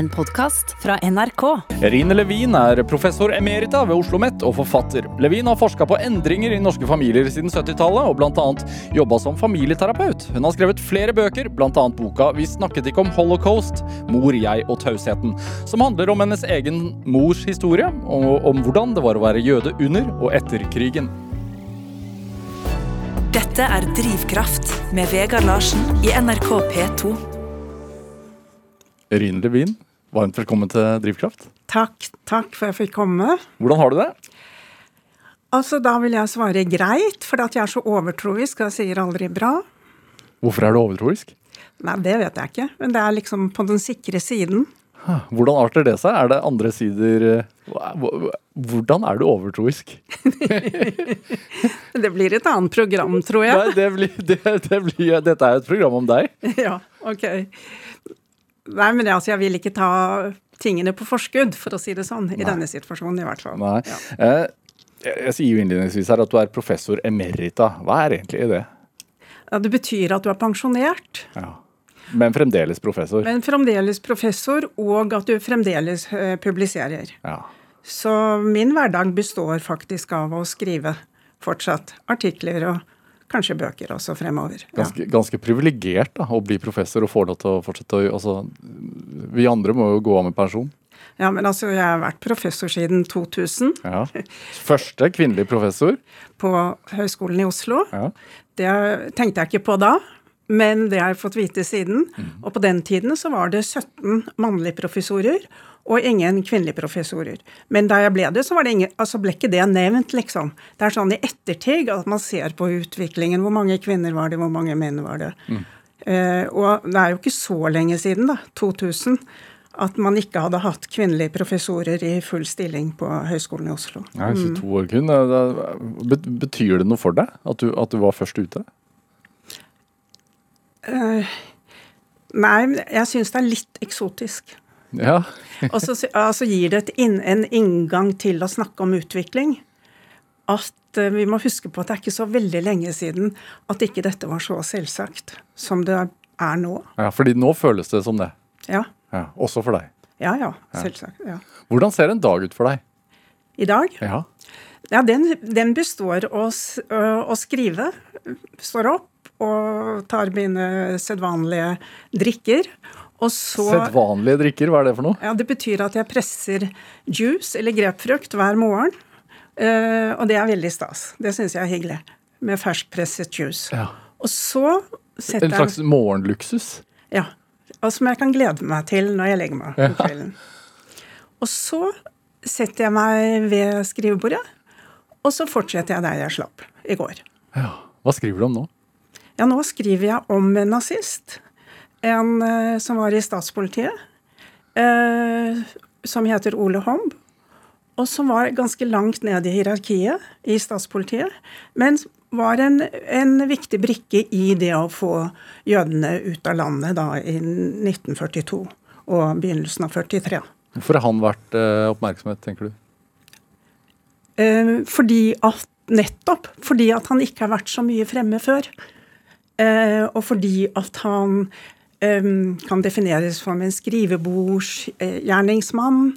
en podkast fra NRK. Rine Levin er professor emerita ved Oslo OsloMet og forfatter. Levin har forska på endringer i norske familier siden 70-tallet, og bl.a. jobba som familieterapeut. Hun har skrevet flere bøker, bl.a. boka 'Vi snakket ikke om holocaust mor, jeg og tausheten', som handler om hennes egen mors historie, og om hvordan det var å være jøde under og etter krigen. Dette er Drivkraft med Vegard Larsen i NRK P2. Rine Levin, varmt velkommen til Drivkraft. Takk, takk for at jeg fikk komme. Hvordan har du det? Altså, Da vil jeg svare greit, for at jeg er så overtroisk og jeg sier aldri bra. Hvorfor er du overtroisk? Nei, det vet jeg ikke, men det er liksom på den sikre siden. Hvordan arter det seg? Er det andre sider eh, Hvordan er du overtroisk? det blir et annet program, tror jeg. Nei, det blir, det, det blir, dette er et program om deg. Ja, ok. Nei, men altså, jeg vil ikke ta tingene på forskudd, for å si det sånn. I denne situasjonen, i hvert fall. Nei. Ja. Eh, jeg sier jo innledningsvis her at du er professor emerita. Hva er egentlig det? Ja, Det betyr at du er pensjonert. Ja. Men fremdeles professor? Men fremdeles professor, og at du fremdeles uh, publiserer. Ja. Så min hverdag består faktisk av å skrive fortsatt artikler og kanskje bøker også fremover. Ganske, ja. ganske privilegert å bli professor og få lov til å fortsette å altså, Vi andre må jo gå av med pensjon. Ja, men altså, jeg har vært professor siden 2000. Ja. Første kvinnelige professor? På Høgskolen i Oslo. Ja. Det tenkte jeg ikke på da, men det har jeg fått vite siden. Mm. Og på den tiden så var det 17 mannlige professorer og ingen kvinnelige professorer. Men da jeg ble det, så det ingen, altså ble ikke det nevnt, liksom. Det er sånn i ettertid at man ser på utviklingen. Hvor mange kvinner var det, hvor mange menn var det? Mm. Eh, og det er jo ikke så lenge siden, da, 2000, at man ikke hadde hatt kvinnelige professorer i full stilling på Høgskolen i Oslo. Nei, 22 mm. år kun. Betyr det noe for deg at du, at du var først ute? Uh, nei, jeg syns det er litt eksotisk. Ja. og så altså, gir det inn, en inngang til å snakke om utvikling. At uh, vi må huske på at det er ikke så veldig lenge siden at ikke dette var så selvsagt som det er nå. Ja, fordi nå føles det som det? Ja. ja også for deg? Ja, ja. Selvsagt. ja. Hvordan ser en dag ut for deg? I dag? Ja. Ja, den, den består av å skrive. Står opp og tar mine sedvanlige drikker. Og så, Sedvanlige drikker, hva er det for noe? Ja, Det betyr at jeg presser juice eller grepfrukt hver morgen. Uh, og det er veldig stas. Det syns jeg er hyggelig. Med ferskpresset juice. Ja. Og så setter jeg En slags morgenluksus? Ja. Og som jeg kan glede meg til når jeg legger meg om kvelden. Og så setter jeg meg ved skrivebordet, og så fortsetter jeg der jeg slapp i går. Ja. Hva skriver du om nå? Ja, nå skriver jeg om en nazist en uh, som var i statspolitiet, uh, som heter Ole Homb. Og som var ganske langt ned i hierarkiet i statspolitiet, men var en, en, viktig brikke i det å få jødene ut av landet da i 1942 og begynnelsen av 43. Hvorfor har han vært uh, oppmerksomhet, tenker du? fordi at Nettopp fordi at han ikke har vært så mye fremme før. og fordi at han kan defineres som en skrivebordsgjerningsmann.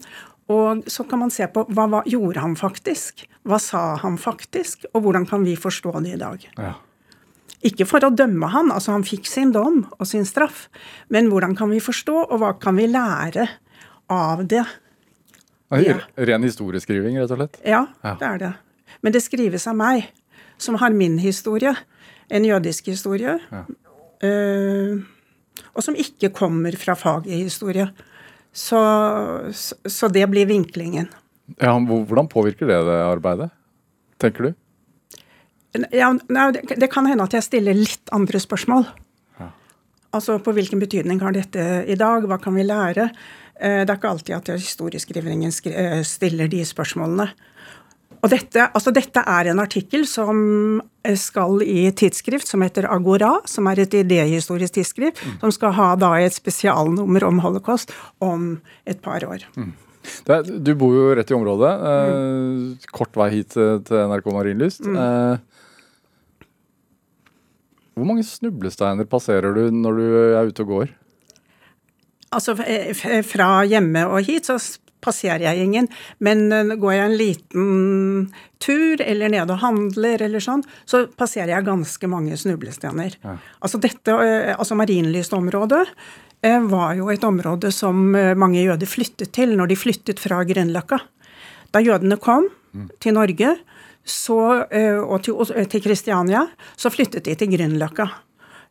Og så kan man se på hva, hva, gjorde han faktisk? Hva sa han faktisk? Og hvordan kan vi forstå det i dag? Ja. Ikke for å dømme han, altså han fikk sin dom og sin straff, men hvordan kan vi forstå, og hva kan vi lære av det? Ja. Ren historieskriving, rett og slett? Ja, ja, det er det. Men det skrives av meg, som har min historie. En jødisk historie. Ja. Uh, og som ikke kommer fra faget i historie. Så, så, det blir vinklingen. Ja, hvordan påvirker det det arbeidet, tenker du? Ja, det kan hende at jeg stiller litt andre spørsmål. Ja. Altså på hvilken betydning har dette i dag, hva kan vi lære? Eh, det er ikke alltid at historieskrivningen eh, stiller de spørsmålene. Og dette, altså dette, er en artikkel som skal i tidsskrift som heter Agora, som er et idehistorisk tidsskrift, mm. som skal ha da et spesialnummer om holocaust om et par år. Mm. Er, du bor jo rett i området. Eh, kort vei hit til NRK Marienlyst. Mm. Eh, hvor mange snublesteiner passerer du når du er ute og går? Altså fra hjemme og hit så passerer jeg ingen. Men går jeg en liten tur eller ned og handler eller sånn, så passerer jeg ganske mange snublestener. Ja. Altså dette, altså Marienlystområdet var jo et område som mange jøder flyttet til når de flyttet fra Grünerløkka. Da jødene kom mm. til Norge så, og til Kristiania, så flyttet de til Grünerløkka.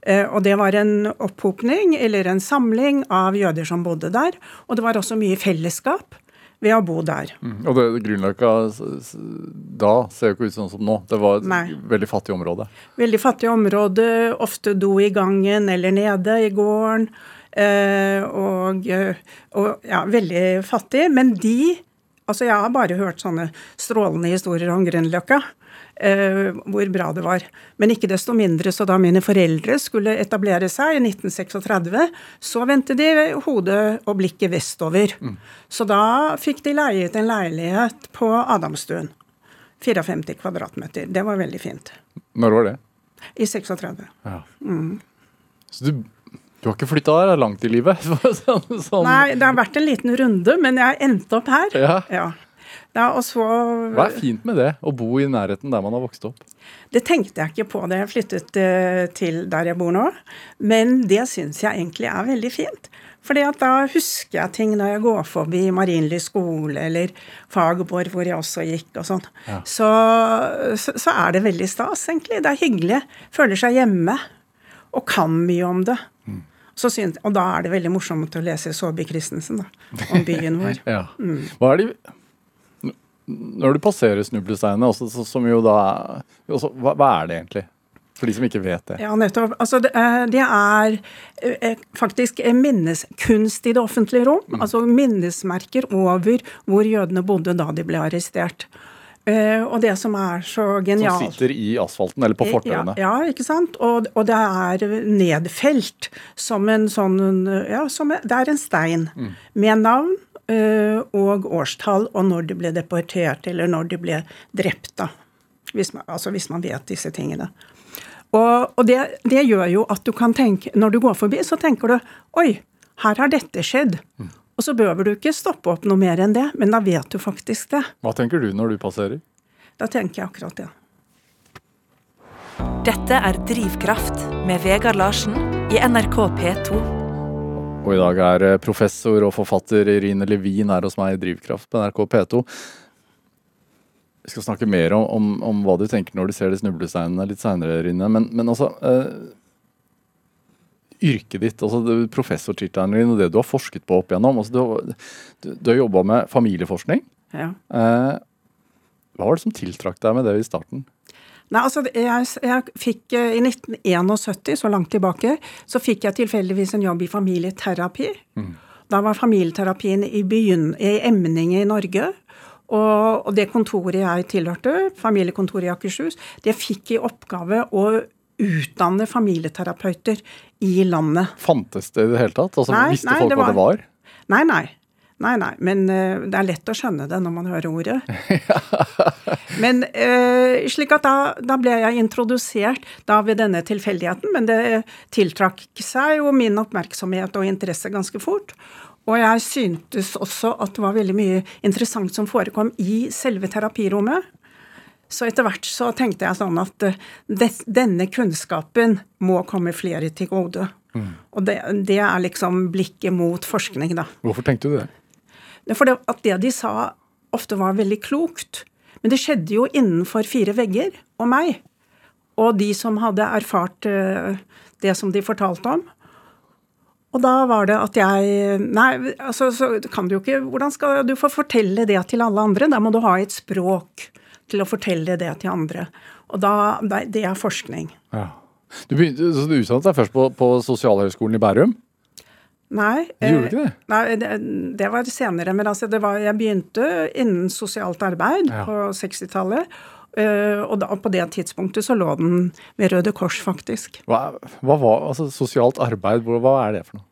Eh, og det var en opphopning, eller en samling, av jøder som bodde der. Og det var også mye fellesskap ved å bo der. Mm. Og det Grünerløkka da ser jo ikke ut sånn som nå. Det var et Nei. veldig fattig område. Veldig fattig område. Ofte do i gangen eller nede i gården. Eh, og, og ja, veldig fattig. Men de Altså, jeg har bare hørt sånne strålende historier om Grünerløkka eh, hvor bra det var. Men ikke desto mindre, så da mine foreldre skulle etablere seg i 1936, så vendte de hodet og blikket vestover. Mm. Så da fikk de leiet en leilighet på Adamstuen. 54 kvadratmeter. Det var veldig fint. Når var det? I 36. Ja. Mm. Så du, du har ikke flytta der langt i livet? sånn. Nei, det har vært en liten runde, men jeg endte opp her. Ja. ja. Ja, så, Hva er fint med det, å bo i nærheten der man har vokst opp? Det tenkte jeg ikke på da jeg flyttet uh, til der jeg bor nå, men det syns jeg egentlig er veldig fint. Fordi at da husker jeg ting når jeg går forbi Marienlyst skole eller Fagerborg, hvor jeg også gikk og sånn. Ja. Så, så, så, er det veldig stas, egentlig. Det er hyggelig. Føler seg hjemme. Og kan mye om det. Mm. Synes, og da er det veldig morsomt å lese Saabye Christensen da, om byen vår. ja. mm. Hva er de når du passerer snublesteinene, som jo da også, hva, hva, er det egentlig? For de som ikke vet det. Ja, nettopp. Altså, det, det er eh, faktisk minneskunst i det offentlige rom. Mm. Altså minnesmerker over hvor jødene bodde da de ble arrestert. Uh, og det som er så genialt Som sitter i asfalten eller på fortauene? Ja, ja, ikke sant. Og, og, det er nedfelt som en sånn Ja, som, det er en stein mm. med navn Eh, og årstall, og når de ble deportert, eller når de ble drept, da. Hvis man, altså hvis man vet disse tingene. Og, og det, det, gjør jo at du kan tenke Når du går forbi, så tenker du Oi, her har dette skjedd. Mm. Og så behøver du ikke stoppe opp noe mer enn det, men da vet du faktisk det. Hva tenker du når du passerer? Da tenker jeg akkurat det. Dette er Drivkraft med Vegard Larsen i NRK P2. Og i dag er eh, professor og forfatter Irine Levin her hos meg i Drivkraft på NRK P2. Vi skal snakke mer om, om, om, hva du tenker når du ser de snublesteinene litt seinere, Irine. Men, men altså eh, Yrket ditt, altså professortittelen din og det du har forsket på opp igjennom. Altså, du, du, du har jobba med familieforskning. Ja. Eh, hva var det som tiltrakk deg med det i starten? Nei, altså, jeg, jeg, fikk eh, I 1971, så langt tilbake, så fikk jeg tilfeldigvis en jobb i familieterapi. Mm. Da var familieterapien i, begynn, i emning i Norge. Og, og, det kontoret jeg tilhørte, familiekontoret i Akershus, det fikk i oppgave å utdanne familieterapeuter i landet. Fantes det i det hele tatt? Altså, nei, visste nei, folk var, hva det var? Nei, nei. Nei, nei, men uh, det er lett å skjønne det når man hører ordet. men uh, slik at da, da, ble jeg introdusert da ved denne tilfeldigheten, men det tiltrakk seg jo min oppmerksomhet og interesse ganske fort. Og jeg syntes også at det var veldig mye interessant som forekom i selve terapirommet. Så etter hvert så tenkte jeg sånn at uh, det, denne kunnskapen må komme flere til gode. Mm. Og det, det, er liksom blikket mot forskning, da. Hvorfor tenkte du det? For det, at det de sa, ofte var veldig klokt. Men det skjedde jo innenfor fire vegger og meg. Og de som hadde erfart uh, det som de fortalte om. Og da var det at jeg Nei, altså, så kan du jo ikke Hvordan skal du få fortelle det til alle andre? Da må du ha et språk til å fortelle det til andre. Og da, det er forskning. Ja. Du, begynte, du utdannet deg først på, på Sosialhøgskolen i Bærum? Nei. Ikke det? Eh, nei, det, det var senere. Men altså, var, jeg begynte innen sosialt arbeid ja. på 60-tallet. Uh, eh, og, da, på det tidspunktet så lå den ved Røde Kors, faktisk. Hva, hva var altså sosialt arbeid? Hva er det for noe?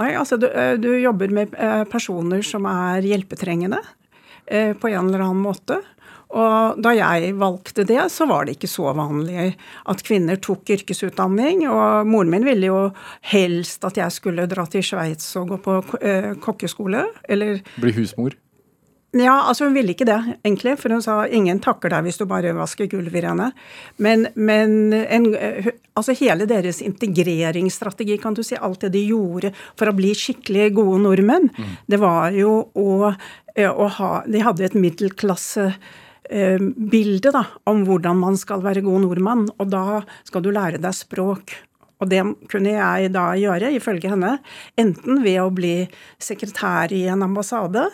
Nei, altså du, eh, du jobber med personer som er hjelpetrengende uh, på en eller annen måte. Og da jeg valgte det, så var det ikke så vanlig at kvinner tok yrkesutdanning. Og moren min ville jo helst at jeg skulle dra til Sveits og gå på eh, kokkeskole. Eller Bli husmor? ja, altså hun ville ikke det, egentlig, for hun sa ingen takker deg hvis du bare vasker gulvet rene. Men, men en, altså hele deres integreringsstrategi, kan du si, alt det de gjorde for å bli skikkelig gode nordmenn, mm. det var jo å, å ha De hadde et middelklasse bilde da, om hvordan man skal være god nordmann. Og da skal du lære deg språk. Og det kunne jeg da gjøre, ifølge henne, enten ved å bli sekretær i en ambassade,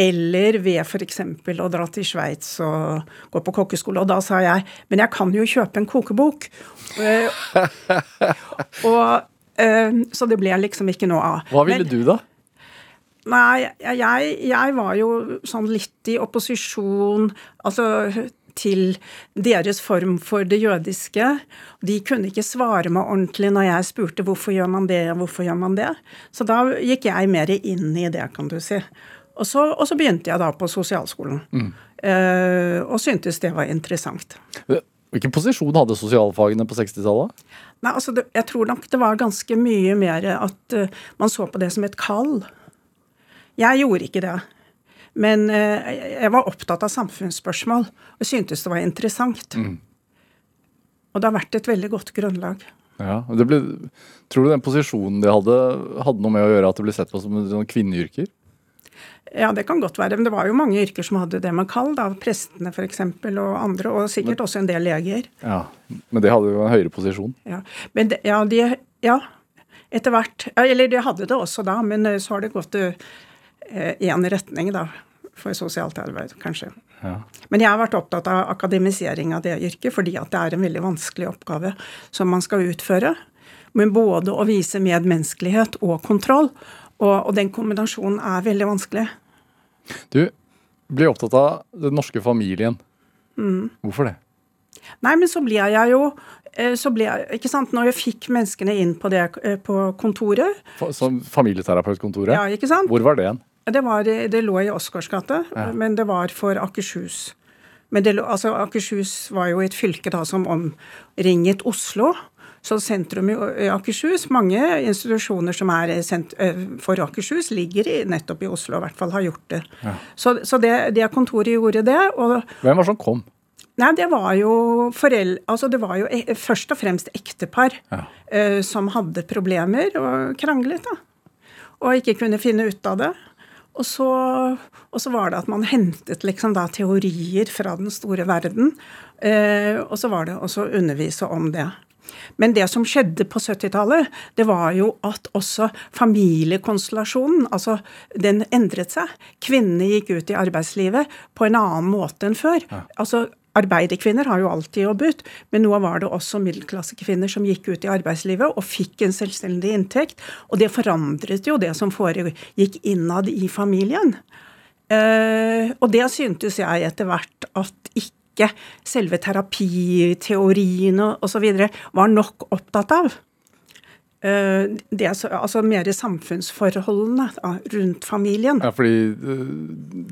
eller ved f.eks. å dra til Sveits og gå på kokkeskole. Og da sa jeg men jeg kan jo kjøpe en kokebok. og, og, eh, så det ble liksom ikke noe av. Hva ville men, du, da? Nei, jeg, jeg, var jo sånn litt i opposisjon altså til deres form for det jødiske. De kunne ikke svare meg ordentlig når jeg spurte hvorfor gjør man det, hvorfor gjør man det. Så da gikk jeg mer inn i det, kan du si. Og så, og så begynte jeg da på sosialskolen. Mm. Uh, og syntes det var interessant. Hvilken posisjon hadde sosialfagene på 60-tallet? Nei, altså Jeg tror nok det var ganske mye mer at uh, man så på det som et kall. Jeg gjorde ikke det. Men uh, jeg var opptatt av samfunnsspørsmål og syntes det var interessant. Mm. Og det har vært et veldig godt grunnlag. Ja, ble, Tror du den posisjonen de hadde, hadde noe med å gjøre at det ble sett på som sånn kvinneyrker? Ja, det kan godt være. Men det var jo mange yrker som hadde det man kall. da, Prestene f.eks. og andre, og sikkert men, også en del leger. Ja, Men de hadde jo en høyere posisjon? Ja, men de, ja, de, ja etter hvert. Eller de hadde det også da, men eh, så har det gått én eh, retning, da. For sosialt arbeid, kanskje. Ja. Men jeg har vært opptatt av akademisering av det yrket, fordi at det er en veldig vanskelig oppgave som man skal utføre. Men både å vise medmenneskelighet og kontroll. Og, og, den kombinasjonen er veldig vanskelig. Du blir opptatt av den norske familien. Mm. Hvorfor det? Nei, men så blir jeg jo eh, så ble jeg, ikke sant, Når jeg fikk menneskene inn på det eh, på kontoret Som familieterapeutkontoret? Ja, ikke sant? Hvor var det igjen? Det, var, det lå i Oscarsgate, ja. men det var for Akershus. Men det, altså, Akershus var jo et fylke da som omringet Oslo. Så sentrum i Akershus, mange institusjoner som er for Akershus, ligger i, nettopp i Oslo, i hvert fall har gjort det. Ja. Så, så det, det, kontoret gjorde det. Og, Hvem var det som kom? Nei, det var jo foreldre Altså det var jo e, først og fremst ektepar ja. uh, som hadde problemer og kranglet, da. Og ikke kunne finne ut av det. Og så, og så, var det at man hentet liksom da teorier fra den store verden. Uh, og så var det også å undervise om det. Men det som skjedde på 70-tallet, det var jo at også familiekonstellasjonen, altså den endret seg. Kvinnene gikk ut i arbeidslivet på en annen måte enn før. Ja. Altså Arbeiderkvinner har jo alltid jobbet, men nå var det også middelklassekvinner som gikk ut i arbeidslivet og fikk en selvstendig inntekt. Og det forandret jo det som foregikk innad i familien. Uh, og det syntes jeg etter hvert at ikke selve terapiteorien osv. var nok opptatt av. Eh, det, altså mer samfunnsforholdene da, rundt familien. Ja, Fordi eh,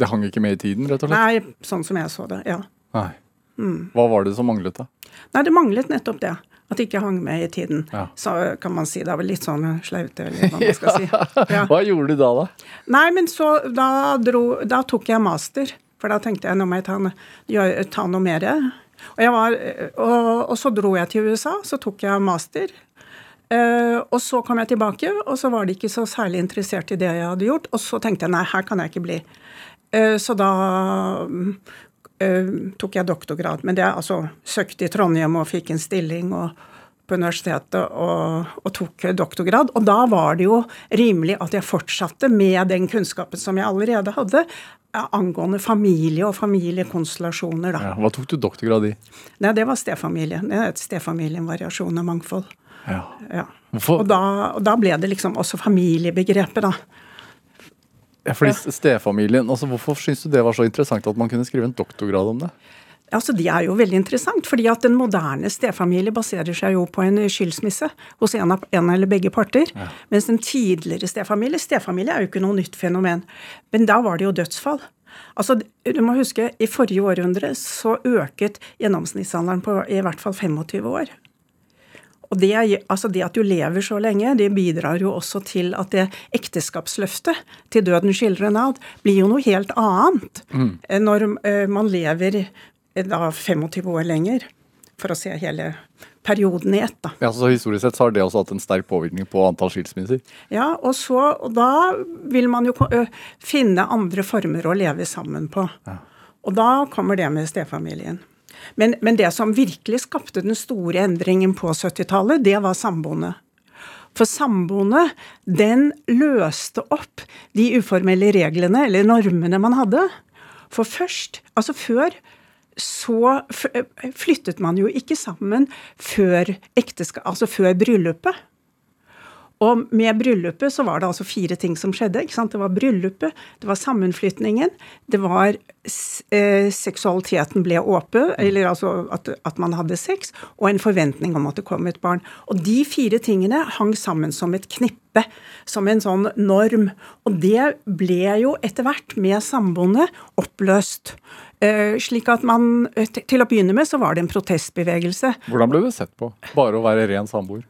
det hang ikke med i tiden, rett og slett? Nei, sånn som jeg så det, ja. Nei. Mm. Hva var det som manglet, da? Nei, Det manglet nettopp det. At det ikke hang med i tiden. Ja. Så kan man si. Det er vel litt sånn slaute, eller hva man skal si. Ja. Hva gjorde du da, da? Nei, men så da, dro, da tok jeg master. For da tenkte jeg nå må jeg ta, ta noe mer. Og, var, og, og, så dro jeg til USA, så tok jeg master. Uh, og så kom jeg tilbake, og så var de ikke så særlig interessert i det jeg hadde gjort. Og så tenkte jeg nei, her kan jeg ikke bli. Uh, så da uh, tok jeg doktorgrad. Men det altså søkte i Trondheim og fikk en stilling. og på universitetet og, og, tok doktorgrad. Og da var det jo rimelig at jeg fortsatte med den kunnskapen som jeg allerede hadde angående familie og familiekonstellasjoner. Da. Ja, hva tok du doktorgrad i? Nei, Det var stefamilie. Det het et stefamilien variasjon og mangfold. Ja. ja. Og, da, og, da, ble det liksom også familiebegrepet, da. Ja, fordi stefamilien, altså Hvorfor syns du det var så interessant at man kunne skrive en doktorgrad om det? Altså, Det er jo veldig interessant, fordi at den moderne stefamilie baserer seg jo på en skilsmisse hos en, av, en eller begge parter. Ja. Mens den tidligere stefamilie Stefamilie er jo ikke noe nytt fenomen. Men da var det jo dødsfall. Altså, du må huske, I forrige århundre så øket gjennomsnittsalderen på i hvert fall 25 år. Og det, altså det, at du lever så lenge, det bidrar jo også til at det ekteskapsløftet til døden skiller en ad, blir jo noe helt annet mm. når eh, man lever eh, da 25 år lenger, for å se hele perioden i ett. da. Ja, så Historisk sett så har det også hatt en sterk påvirkning på antall skilsmisser? Ja, og, så, og da vil man jo finne andre former å leve sammen på. Ja. Og da kommer det med stefamilien. Men, men, det som virkelig skapte den store endringen på 70-tallet, det var samboende. For samboende, den løste opp de uformelle reglene, eller normene, man hadde. For først, altså før, så flyttet man jo ikke sammen før ekteska, altså før bryllupet. Og med bryllupet så var det altså fire ting som skjedde. ikke sant? Det var bryllupet, det var sammenflytningen, det var eh, seksualiteten ble åpen, eller altså at, at, man hadde sex, og en forventning om at det kom et barn. Og de fire tingene hang sammen som et knippe, som en sånn norm. Og det ble jo etter hvert, med samboende, oppløst. Eh, slik at man Til å begynne med så var det en protestbevegelse. Hvordan ble det sett på? Bare å være ren samboer?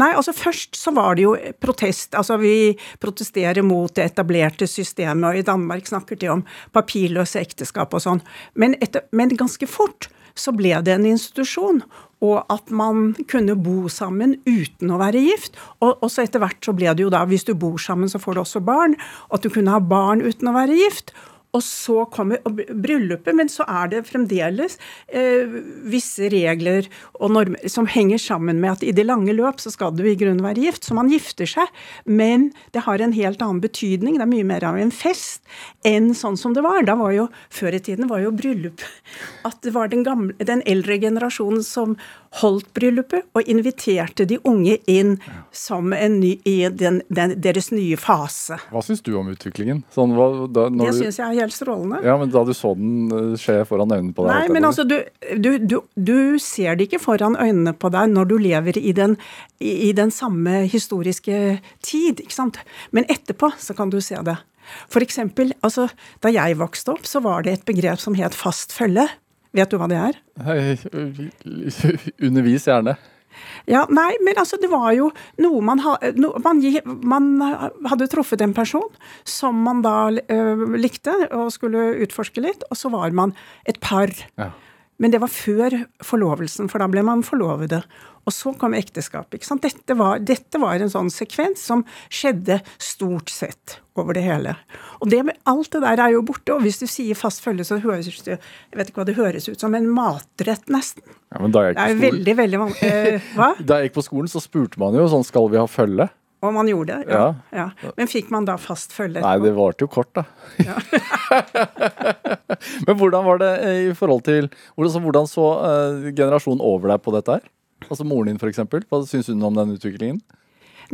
Nei, altså først så var det jo protest. Altså vi protesterer mot det etablerte systemet, og i Danmark snakker de om papirløse ekteskap og sånn. Men, etter, men ganske fort så ble det en institusjon, og at man kunne bo sammen uten å være gift. Og så etter hvert så ble det jo da, hvis du bor sammen, så får du også barn. Og at du kunne ha barn uten å være gift. Og så kommer bryllupet, men så er det fremdeles eh, visse regler og normer som henger sammen med at i det lange løp så skal du i grunnen være gift. Så man gifter seg, men det har en helt annen betydning. Det er mye mer av en fest enn sånn som det var. Da var jo, Før i tiden var jo bryllup at det var den, gamle, den eldre generasjonen som holdt bryllupet og inviterte de unge inn som en ny, i den, den, deres nye fase. Hva syns du om utviklingen? Sånn, hva, da, det syns jeg er helt strålende. Ja, Men da du så den eh, skje foran øynene på deg? Nei, men altså, du, du, du, du, ser det ikke foran øynene på deg når du lever i den, i, i den samme historiske tid, ikke sant. Men etterpå så kan du se det. For eksempel, altså, da jeg vokste opp, så var det et begrep som het fast følge. Vet du hva det er? Undervis gjerne. Ja, nei, men altså det var jo noe man, ha, no, man, man hadde truffet en person som man da uh, likte og skulle utforske litt, og så var man et par. Ja. Men det var før forlovelsen, for da ble man forlovede. Og så kom ekteskapet. ikke sant? Dette var, dette var, en sånn sekvens som skjedde stort sett over det hele. Og det med alt det der er jo borte. Og hvis du sier fast følge, så høres det jeg vet ikke hva det høres ut som, en matrett nesten. Ja, men da jeg gikk på skolen, veldig, veldig eh, Hva? Da jeg gikk på skolen, så spurte man jo sånn skal vi ha følge? Og man gjorde det, ja. ja. ja. Men fikk man da fast følge? Nei, det varte jo kort, da. Ja. Men hvordan var det eh, i forhold til Hvordan, hvordan så uh, generasjonen over deg på dette her? Altså moren din, f.eks. Hva syns hun om den utviklingen?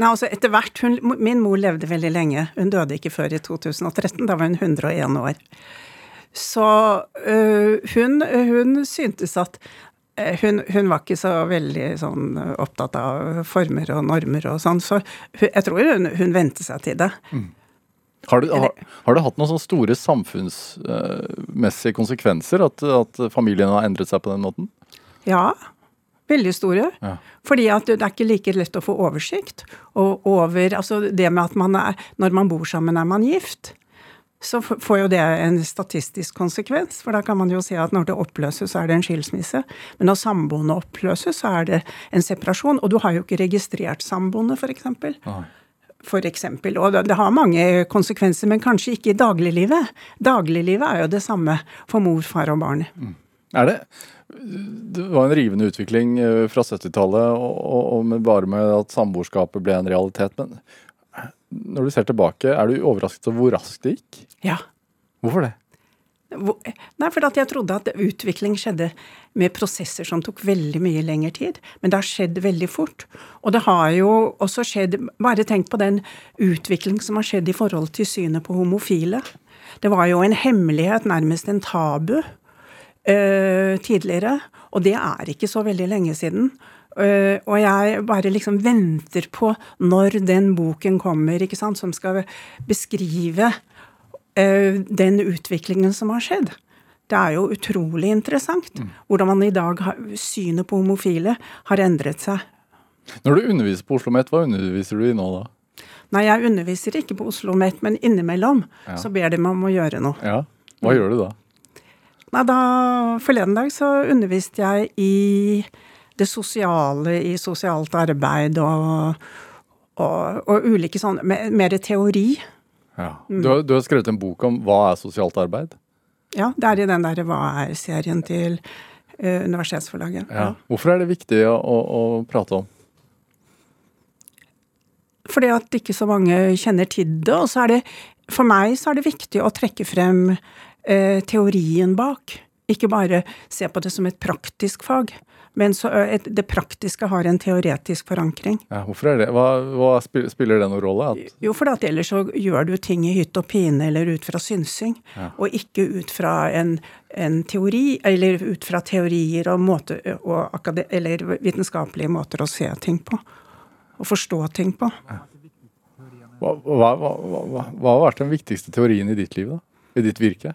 Nei, altså etter hvert, hun, Min mor levde veldig lenge. Hun døde ikke før i 2013. Da var hun 101 år. Så øh, hun, hun, syntes at øh, hun, hun, var ikke så veldig sånn opptatt av former og normer og sånn, så jeg tror hun, hun vente seg til det. Mm. Har, du, har, har det hatt noen sånne store samfunnsmessige konsekvenser at, at familien har endret seg på den måten? Ja, Veldig store. Ja. Fordi at det er ikke like lett å få oversikt og over Altså det med at man er Når man bor sammen, er man gift. Så får jo det en statistisk konsekvens, for da kan man jo si at når det oppløses, så er det en skilsmisse. Men når samboende oppløses, så er det en separasjon. Og du har jo ikke registrert samboende, f.eks. For eksempel. Og det har mange konsekvenser, men kanskje ikke i dagliglivet. Dagliglivet er jo det samme for mor, far og barn. Mm. Er det det var en rivende utvikling eh, fra 70-tallet, og, og med bare med at samboerskapet ble en realitet. Men når du ser tilbake, er du overrasket over hvor raskt det gikk? Ja. Hvorfor det? Nei, for jeg trodde at utvikling skjedde med prosesser som tok veldig mye lengre tid. Men det har skjedd veldig fort. Og det har jo også skjedd Bare tenk på den utvikling som har skjedd i forhold til synet på homofile. Det var jo en hemmelighet, nærmest en tabu, uh, tidligere. Og det er ikke så veldig lenge siden. Uh, og jeg bare liksom venter på når den boken kommer, ikke sant, som skal beskrive uh, den utviklingen som har skjedd. Det er jo utrolig interessant hvordan man i dag har, synet på homofile har endret seg. Når du underviser på Oslo OsloMet, hva underviser du i nå da? Nei, jeg underviser ikke på Oslo OsloMet, men innimellom Ja. så ber de meg om å gjøre noe. Ja, Hva gjør du da? Nei, da, Forleden dag så underviste jeg i det sosiale, i sosialt arbeid og, og, og ulike sånne Mer teori. Ja. Du, har, du har skrevet en bok om hva er sosialt arbeid? Ja, det er i den der Hva er-serien til uh, Universitetsforlaget. Ja. Hvorfor er det viktig å, å, prate om? Fordi at ikke så mange kjenner til det. Og så er det, for meg så er det viktig å trekke frem teorien bak. Ikke bare se på det som et praktisk fag, men så, eh, et, det praktiske har en teoretisk forankring. Ja, hvorfor er det? Hva, hva spiller det noen rolle? At, Jo, for at ellers så gjør du ting i hytt og pine eller ut fra synsing, Ja. og ikke ut fra en, en teori, eller ut fra teorier og, måte, og akade, eller vitenskapelige måter å se ting på. Og forstå ting på. hva, hva, hva har vært den viktigste teorien i ditt liv, da? I ditt virke?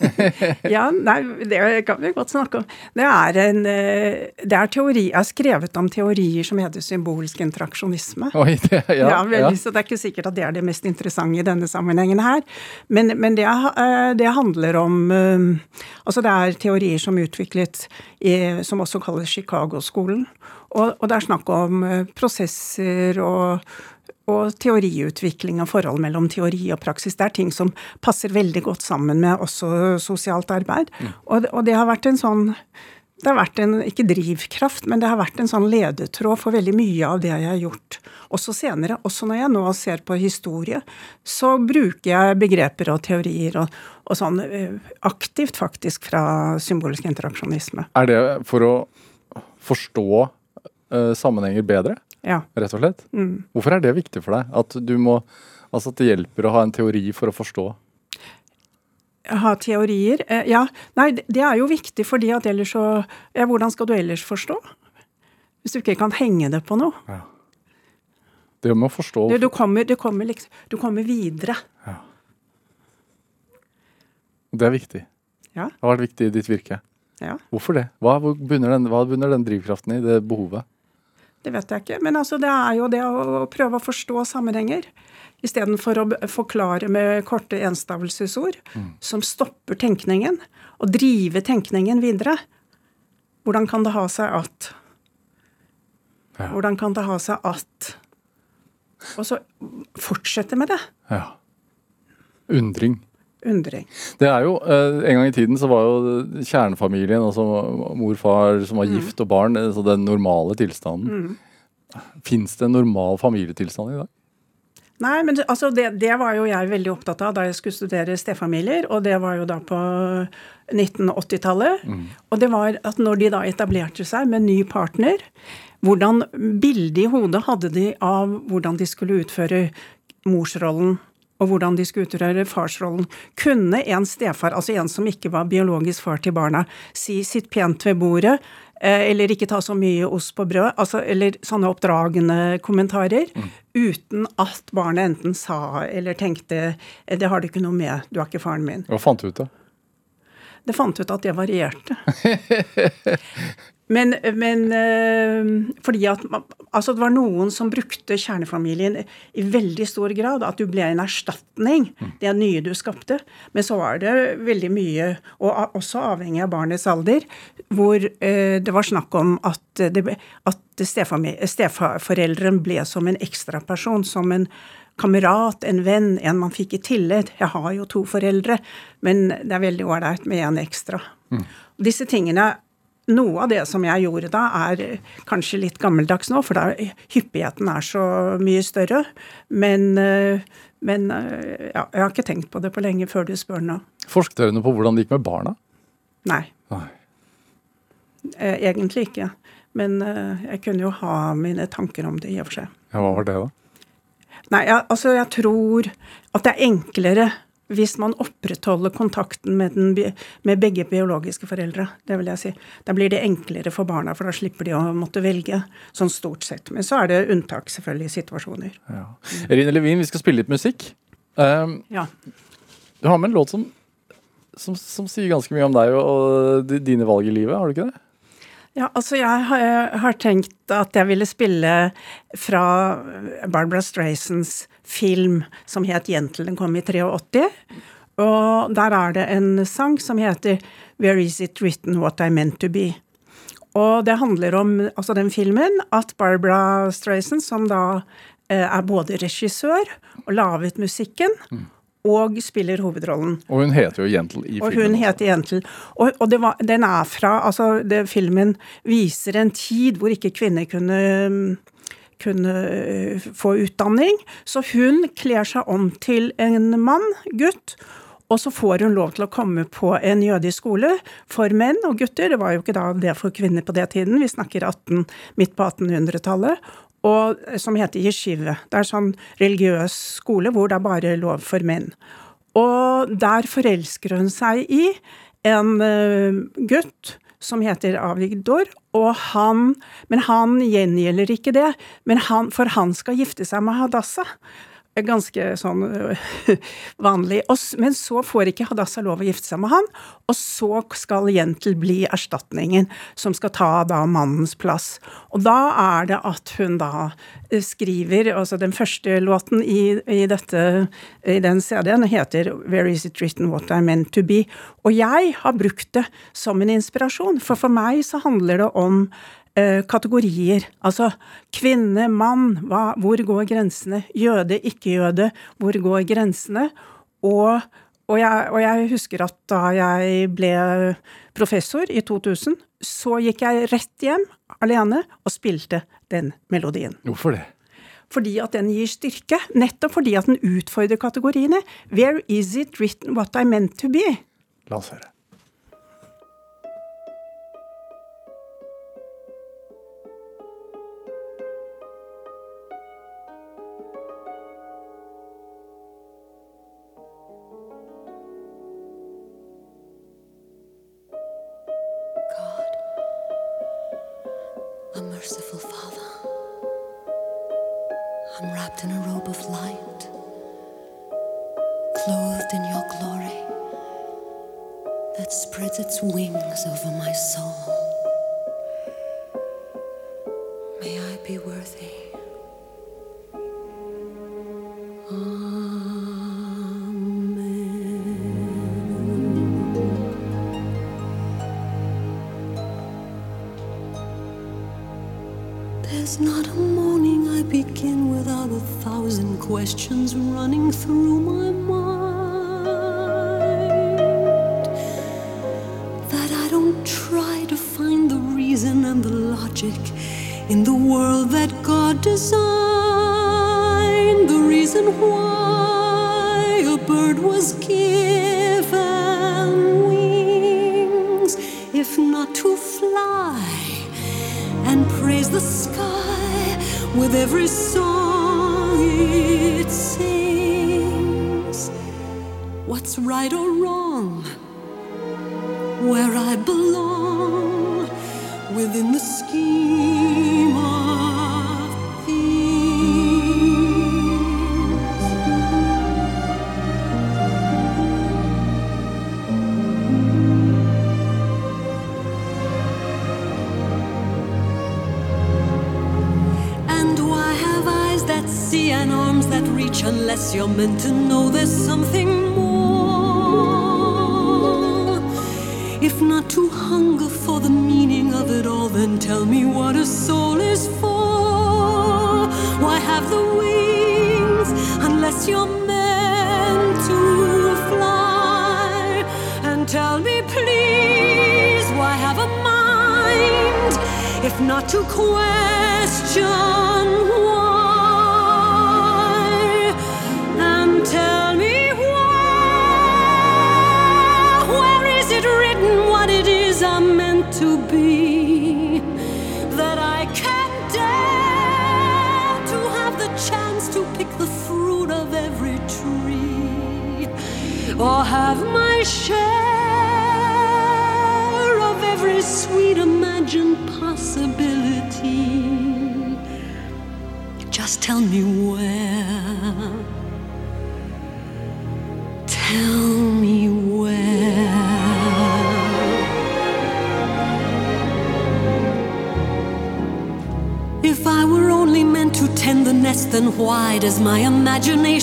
Ja, nei, det kan vi godt snakke om. Det er en eh, det er teori, Jeg har skrevet om teorier som heter symbolsk interaksjonisme. Oi, det, ja, Ja, vel, ja. så Det er ikke sikkert at det er det mest interessante i denne sammenhengen her. Men, men det, eh, det handler om eh, Altså det er teorier som er utviklet i, som også kalles Chicago-skolen. Og, og det er snakk om prosesser og, og teoriutvikling og forhold mellom teori og praksis. Det er ting som passer veldig godt sammen med også sosialt arbeid. Og, og det har vært en sånn det har vært en, ikke drivkraft, men det har vært en sånn ledetråd for veldig mye av det jeg har gjort. Også senere, også når jeg nå ser på historie, så bruker jeg begreper og teorier og, og sånn eh, aktivt faktisk fra symbolsk interaksjonisme. Er det for å forstå uh, sammenhenger bedre, Ja. rett og slett? Mm. Hvorfor er det viktig for deg? At du må Altså at det hjelper å ha en teori for å forstå? Ha teorier. Eh, ja, nei, det- det er jo viktig, fordi at ellers så Ja, hvordan skal du ellers forstå? Hvis du ikke kan henge det på noe. Det med å forstå Du, du, kommer, du, kommer liksom, du kommer videre. Det er viktig. Ja. Det har vært viktig i ditt virke. Ja. Hvorfor det? Hva bunner den, hva bunner den drivkraften i, det behovet? Det vet jeg ikke. Men altså, det er jo det å prøve å forstå sammenhenger. Istedenfor å forklare med korte enstavelsesord som stopper tenkningen. Og drive tenkningen videre. Hvordan kan det ha seg at Ja. Hvordan kan det ha seg at Og så fortsette med det. Ja. Undring. Undring. Det er jo, eh, En gang i tiden så var jo kjernefamilien, altså mor, far som var gift og barn, altså den normale tilstanden. Fins det en normal familietilstand i dag? Nei, men altså det, det var jo jeg veldig opptatt av da jeg skulle studere stefamilier, og det var jo da på 1980-tallet. Og det var at når de da etablerte seg med ny partner, hvordan bilde i hodet hadde de av hvordan de skulle utføre morsrollen, og hvordan de skulle utføre farsrollen. Kunne en stefar, altså en som ikke var biologisk far til barna, si 'sitt pent ved bordet', eller ikke ta så mye ost på brød, altså, eller sånne oppdragende kommentarer, uten at barnet enten sa eller tenkte «Eh, 'det har du ikke noe med, du er ikke faren min'. Hva fant du ut av? Det fant ut at det varierte. Men, men eh, fordi at altså det var noen som brukte kjernefamilien i veldig stor grad. At du ble en erstatning, det nye du skapte. Men så var det veldig mye, og også avhengig av barnets alder, hvor eh, det var snakk om at, det, at stefami- ble som en ekstraperson, som en kamerat, en venn, en man fikk i tillegg. Jeg har jo to foreldre, men det er veldig ålreit med en ekstra. Disse tingene noe av det som jeg gjorde da, er kanskje litt gammeldags nå, for da hyppigheten er så mye større. Men, eh, men eh, ja, jeg har ikke tenkt på det på lenge før du spør nå. Forsket dere på hvordan det gikk med barna? Nei, Nei. eh, egentlig ikke. Men jeg kunne jo ha mine tanker om det i og for seg. Ja, hva var det, da? Nei, jeg, altså jeg tror at det er enklere hvis man opprettholder kontakten med, den, med begge biologiske foreldre. Det vil jeg si. Da blir det enklere for barna, for da slipper de å måtte velge. Sånn stort sett. Men så er det unntak, selvfølgelig, i situasjoner. Ja. Eline Levin, vi skal spille litt musikk. Um, Ja. du har med en låt som, som, som sier ganske mye om deg og, og dine valg i livet, har du ikke det? Ja, altså jeg har, tenkt at jeg ville spille fra Barbara Straysons film som het 'Jentel'. Den kom i 83. Og der er det en sang som heter 'Where Is It Written What I Meant To Be'. Og det handler om altså den filmen at Barbara Strayson, som da eh, er både regissør og laget musikken, og spiller hovedrollen. Og hun heter jo Jentel i Og filmen. hun heter Jentel. Og, og det var, den er fra Altså, det, filmen viser en tid hvor ikke kvinner kunne kunne øh, få utdanning. Så hun kler seg om til en mann, gutt, og så får hun lov til å komme på en jødisk skole for menn og gutter. Det var jo ikke da det for kvinner på det tiden, vi snakker 18, midt på 1800-tallet. Og som heter yeshive. Det er sånn religiøs skole hvor det er bare lov for menn. Og der forelsker hun seg i en eh, gutt som heter Avigdor, og han Men han gjengjelder ikke det, han, for han skal gifte seg med Hadassah. Ganske sånn øh, vanlig. Men så får ikke Hadassah lov å gifte seg med han, og så skal Jentel bli erstatningen som skal ta da mannens plass. Og da er det at hun da eh, skriver Altså den første låten i, i dette i den CD-en heter 'Where Is It Written What I Meant To Be'. Og jeg har brukt det som en inspirasjon, for for meg så handler det om kategorier. Altså kvinne, mann, hva, hvor går grensene? Jøde, ikke-jøde, hvor går grensene? Og, og, jeg, og jeg husker at da jeg ble professor i 2000, så gikk jeg rett hjem alene og spilte den melodien. Hvorfor det? Fordi at den gir styrke. Nettopp fordi at den utfordrer kategoriene. Where is it written what I meant to be? La oss høre.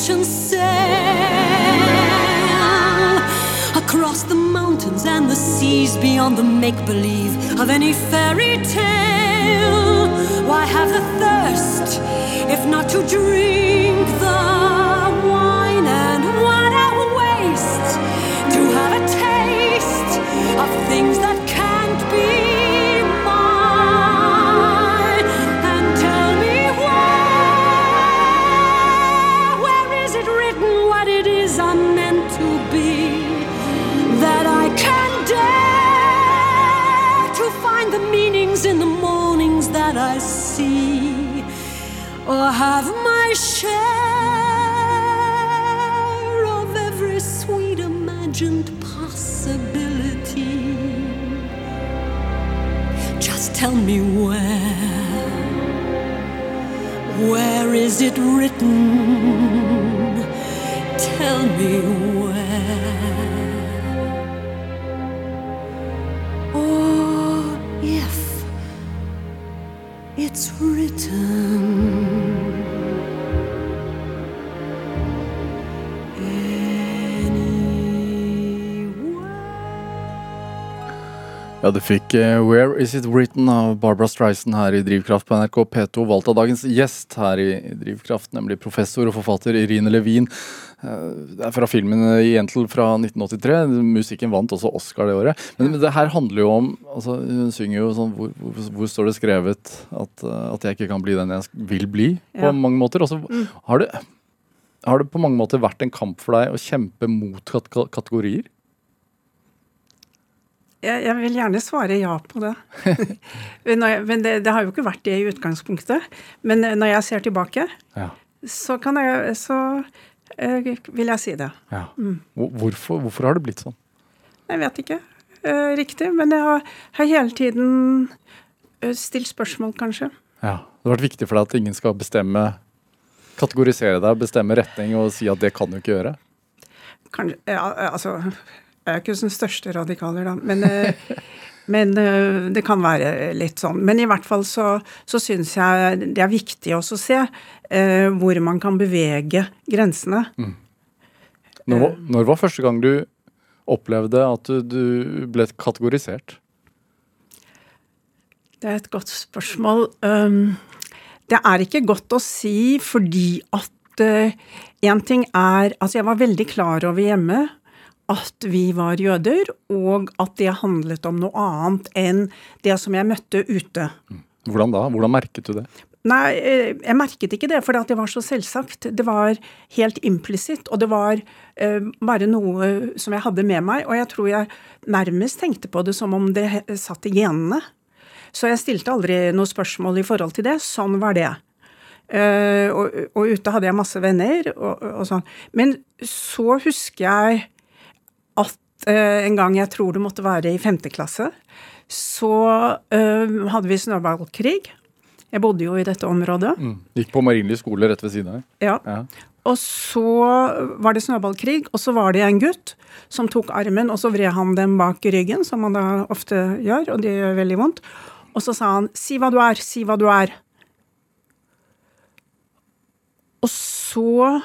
Imagination sail across the mountains and the seas beyond the make believe of any fairy tale? Why have the thirst if not to drink the have my share of every sweet imagined possibility. Just tell me where. Where is it written? Tell me Ja, du fikk uh, Where Is It Written av Barbara Streisand her i Drivkraft på NRK P2, valgt av dagens gjest her i Drivkraft, nemlig professor og forfatter Irine Levin. Uh, Det er fra filmen Jentel fra 1983. Musikken vant også Oscar det året. Men, men det her handler jo om altså, Hun synger jo sånn Hvor, hvor, hvor står det skrevet at, eh, at jeg ikke kan bli den jeg vil bli, på Ja. mange måter. Også, har, det, har det på mange måter vært en kamp for deg å kjempe mot kat kategorier? Jeg, jeg vil gjerne svare ja på det. Men det, det har jo ikke vært det i utgangspunktet. Men eh, når jeg ser tilbake, Ja. så, kan jeg, så øh, vil jeg si det. ja. Mm. Hvorfor, hvorfor har det blitt sånn? Jeg vet ikke øh, riktig, men jeg har, har hele tiden stilt spørsmål, kanskje. Ja, Det har vært viktig for deg at ingen skal bestemme kategorisere deg, bestemme retning og si at det kan du ikke gjøre? Kanskje, ja, altså, jeg er ikke den største radikaler, da, men, eh, men eh, det kan være litt sånn. Men i hvert fall så, så syns jeg det er viktig også å se eh, hvor man kan bevege grensene. Når, var- når var første gang du opplevde at du, du ble kategorisert? Det er et godt spørsmål. Um, det er ikke godt å si fordi at én ting er Altså, jeg var veldig klar over hjemme at vi var jøder, og at det handlet om noe annet enn det som jeg møtte ute. Hvordan da? Hvordan merket du det? Nei, eh, jeg merket ikke det, for det var så selvsagt. Det var helt implisitt, og det var eh, bare noe som jeg hadde med meg. Og jeg tror jeg nærmest tenkte på det som om det satt i genene. Så jeg stilte aldri noe spørsmål i forhold til det. Sånn var det. Eh, og, og ute hadde jeg masse venner og, og sånn. Men så husker jeg at eh, en gang, jeg tror det måtte være i femte klasse, så eh, hadde vi snøballkrig. Jeg bodde jo i dette området. Mm. Gikk på Marienlyst skole rett ved siden av her. Ja. Ja. Og så var det snøballkrig, og så var det en gutt som tok armen, og så vred han den bak ryggen, som man da ofte gjør, og det gjør veldig vondt. Og så sa han 'si hva du er, si hva du er'. Og så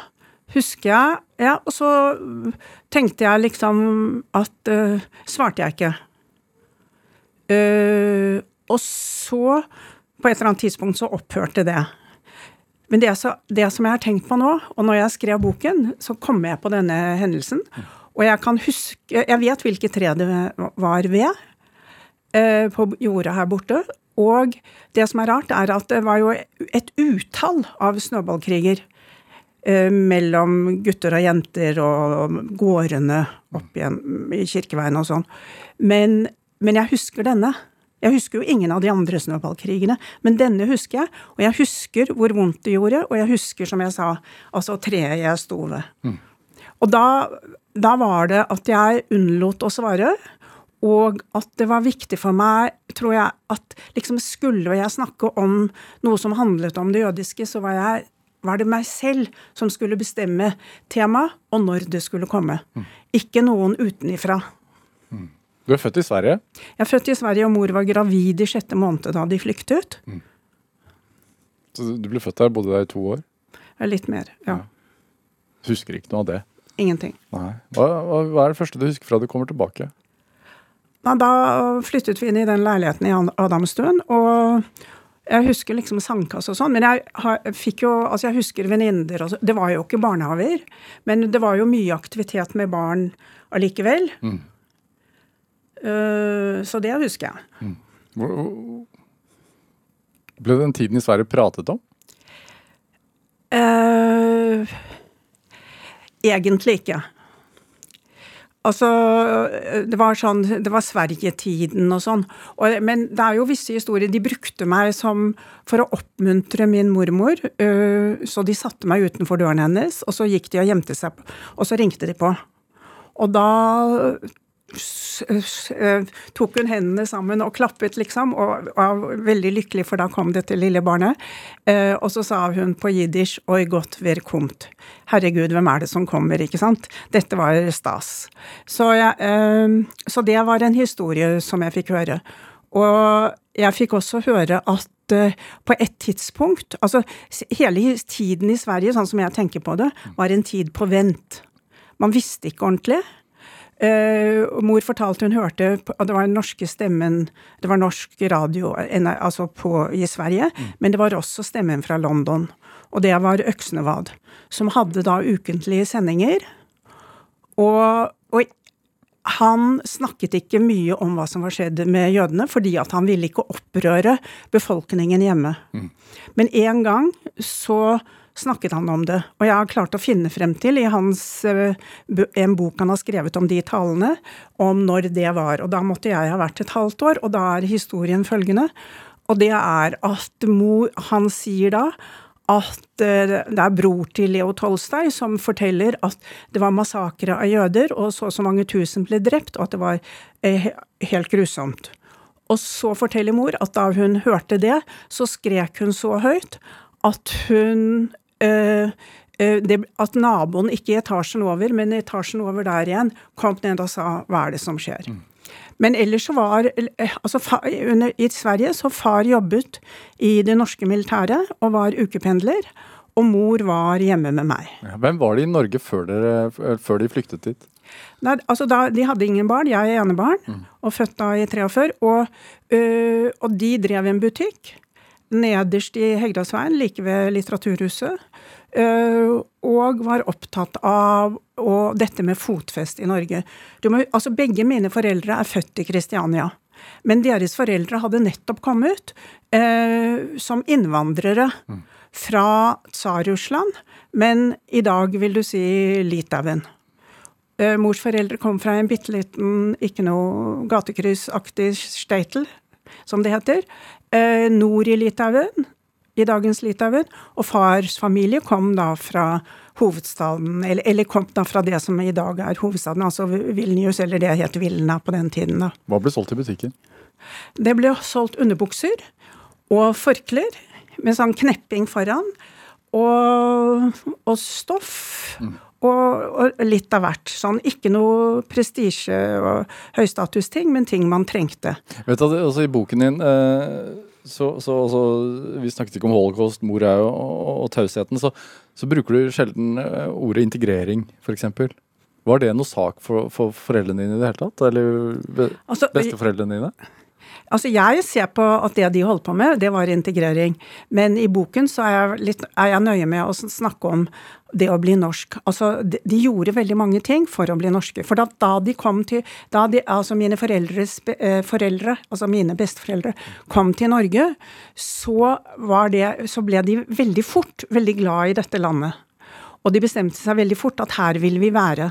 husker jeg Ja, og så tenkte jeg liksom at uh, Svarte jeg ikke. Uh, og så, på et eller annet tidspunkt, så opphørte det. Men det, så, det som jeg har tenkt på nå, og når jeg skrev boken, så kom jeg på denne hendelsen. Og jeg kan huske Jeg vet hvilket tre det var ved uh, på jorda her borte. Og det som er rart, er at det var jo et utall av snøballkriger mellom gutter og jenter og gårdene opp igjen i Kirkeveien og sånn. Men, men jeg husker denne. Jeg husker jo ingen av de andre snøballkrigene, men denne husker jeg. Og jeg husker hvor vondt det gjorde, og jeg husker, som jeg sa, altså treet jeg sto ved. Og da, da var det at jeg unnlot å svare, og at det var viktig for meg, tror jeg, at liksom skulle jeg snakke om noe som handlet om det jødiske, så var jeg var det meg selv som skulle bestemme tema, og når det skulle komme. Ikke noen utenifra. Du er født i Sverige. Jeg er født i Sverige, og mor var gravid i sjette måned da de flyktet. Så du ble født der, bodde der i to år. Litt mer, ja. Husker ikke noe av det. Ingenting. Nei. Hva, hva er det første du husker fra du kommer tilbake? Da flyttet vi inn i den leiligheten i Adamstuen, og jeg husker liksom sandkasse og sånn, men jeg, fikk jo Altså, jeg husker venninner og så Det var jo ikke barnehaver, men det var jo mye aktivitet med barn allikevel. Eh, så det husker jeg. Hvor, hvor- ble den tiden i Sverige pratet om? Uh, egentlig ikke. Altså, det var sånn Det var Sverigetiden og sånn. Og, men det er jo visse historier De brukte meg som for å oppmuntre min mormor. øh, så de satte meg utenfor døren hennes, og så gikk de og gjemte seg, og så ringte de på. Og da tok hun hendene sammen og klappet, liksom, og var veldig lykkelig, for da kom dette lille barnet. Eh, og så sa hun på jiddisch 'oi godt wer kommt'. Herregud, hvem er det som kommer, ikke sant? Dette var stas. Så, jeg, eh, så det var en historie som jeg fikk høre. Og jeg fikk også høre at eh, på et tidspunkt Altså hele tiden i Sverige, sånn som jeg tenker på det, var en tid på vent. Man visste ikke ordentlig. Eh, og mor fortalte hun hørte at det var den norske stemmen Det var norsk radio altså på, i Sverige, men det var også stemmen fra London. Og det var Øksnevad, som hadde da ukentlige sendinger. Og, og han snakket ikke mye om hva som var skjedd med jødene, fordi at han ville ikke opprøre befolkningen hjemme. Men en gang så snakket han om det, og jeg har klart å finne frem til i hans, eh, en bok han har skrevet om de talene, om når det var. Og da måtte jeg ha vært et halvt år, og da er historien følgende. Og det er at mor, han sier da at eh, det er bror til Leo Tolstoy som forteller at det var massakre av jøder, og så og så mange tusen ble drept, og at det var eh, helt grusomt. Og så forteller mor at da hun hørte det, så skrek hun så høyt at hun det, At naboen, ikke i etasjen over, men i etasjen over der igjen, kom ned og sa 'hva er det som skjer'? Men ellers så var eh, altså under, I Sverige så far jobbet i det norske militæret og var ukependler. Og mor var hjemme med meg. Ja, Hvem var de i Norge før, dere, før de flyktet dit? Nei, altså da, De hadde ingen barn, jeg er enebarn, og født da i 43. Og, øh, og de drev en butikk nederst i Hegdalsveien, like ved Litteraturhuset. øh, og var opptatt av og dette med fotfest i Norge. Du må, altså Begge mine foreldre er født i Kristiania. Men deres foreldre hadde nettopp kommet eh, som innvandrere fra Tsar-Russland, men i dag vil du si Litauen. Eh, Mors foreldre kom fra en bitte liten, ikke noe gatekryssaktig steitel, som det heter, eh, nord i Litauen, i dagens Litauen. Og fars familie kom da fra hovedstaden, eller, eller kom da fra det som i dag er hovedstaden, altså Vilnius, eller det het Vilna på den tiden, da. Hva ble solgt i butikken? Det ble solgt underbukser og forklær med sånn knepping foran. Og, og stoff. Og, og litt av hvert. Sånn, ikke noe prestisje og høystatusting, men ting man trengte. Vet du, altså I boken din eh, så, så altså, Vi snakket ikke om holocaust, mor er jo og, og tausheten. Så, så bruker du sjelden eh, ordet integrering, f.eks. Var det noe sak for, for foreldrene dine i det hele tatt? Eller be- Altså, besteforeldrene dine? Altså, jeg ser på at det de holdt på med, det var integrering. Men i boken så er jeg, litt, er jeg nøye med å snakke om det å bli norsk. Altså, de, de gjorde veldig mange ting for å bli norske. For da, da de kom til da de, Altså mine foreldres eh, foreldre, altså mine besteforeldre, kom til Norge, så, det, så ble de veldig fort veldig glad i dette landet. Og de bestemte seg veldig fort at her vil vi være.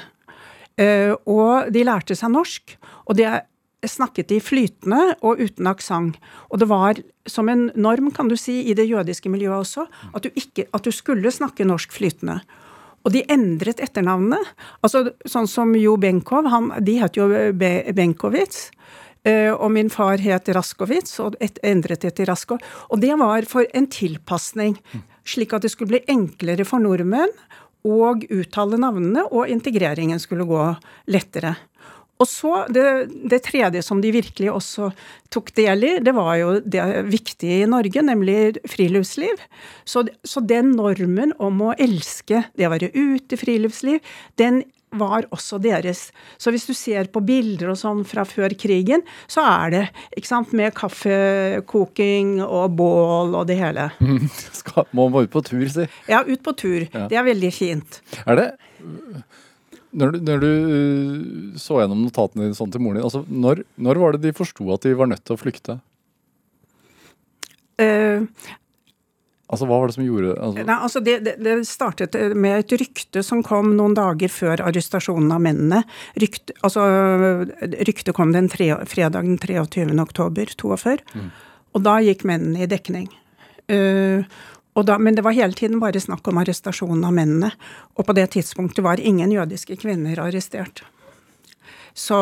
Eh, og de lærte seg norsk. Og det snakket de flytende og uten aksent. Og det var som en norm, kan du si, i det jødiske miljøet også, at du, ikke, at du skulle snakke norsk flytende. Og de endret etternavnene. Altså, sånn som Jo Benkow, han, de het jo Be Benkovitz. eh, Og min far het Raskowitz, og et, endret det til Raskov. Og det var for en tilpasning. slik at det skulle bli enklere for nordmenn å uttale navnene, og integreringen skulle gå lettere. Og så det, det, tredje som de virkelig også tok del i, det var jo det viktige i Norge, nemlig friluftsliv. Så, så den normen om å elske det å være ute i friluftsliv, den var også deres. Så hvis du ser på bilder og sånn fra før krigen, så er det ikke sant, med kaffekoking og bål og det hele. Mm. Skal, må man ut på tur, si. Ja, ut på tur. Ja. Det er veldig fint. Er det når du, når du, uh, så gjennom notatene dine sånn til moren din, altså, når, når, var det de forsto at de var nødt til å flykte? Uh, altså, Hva var det som gjorde altså? Nei, altså det, det, det, startet med et rykte som kom noen dager før arrestasjonen av mennene. Rykt, altså, ryktet kom den tre, fredag den 23. oktober 42. Mm. Og da gikk mennene i dekning. Uh, da, men det var hele tiden bare snakk om arrestasjonen av mennene. Og på det tidspunktet var ingen jødiske kvinner arrestert. Så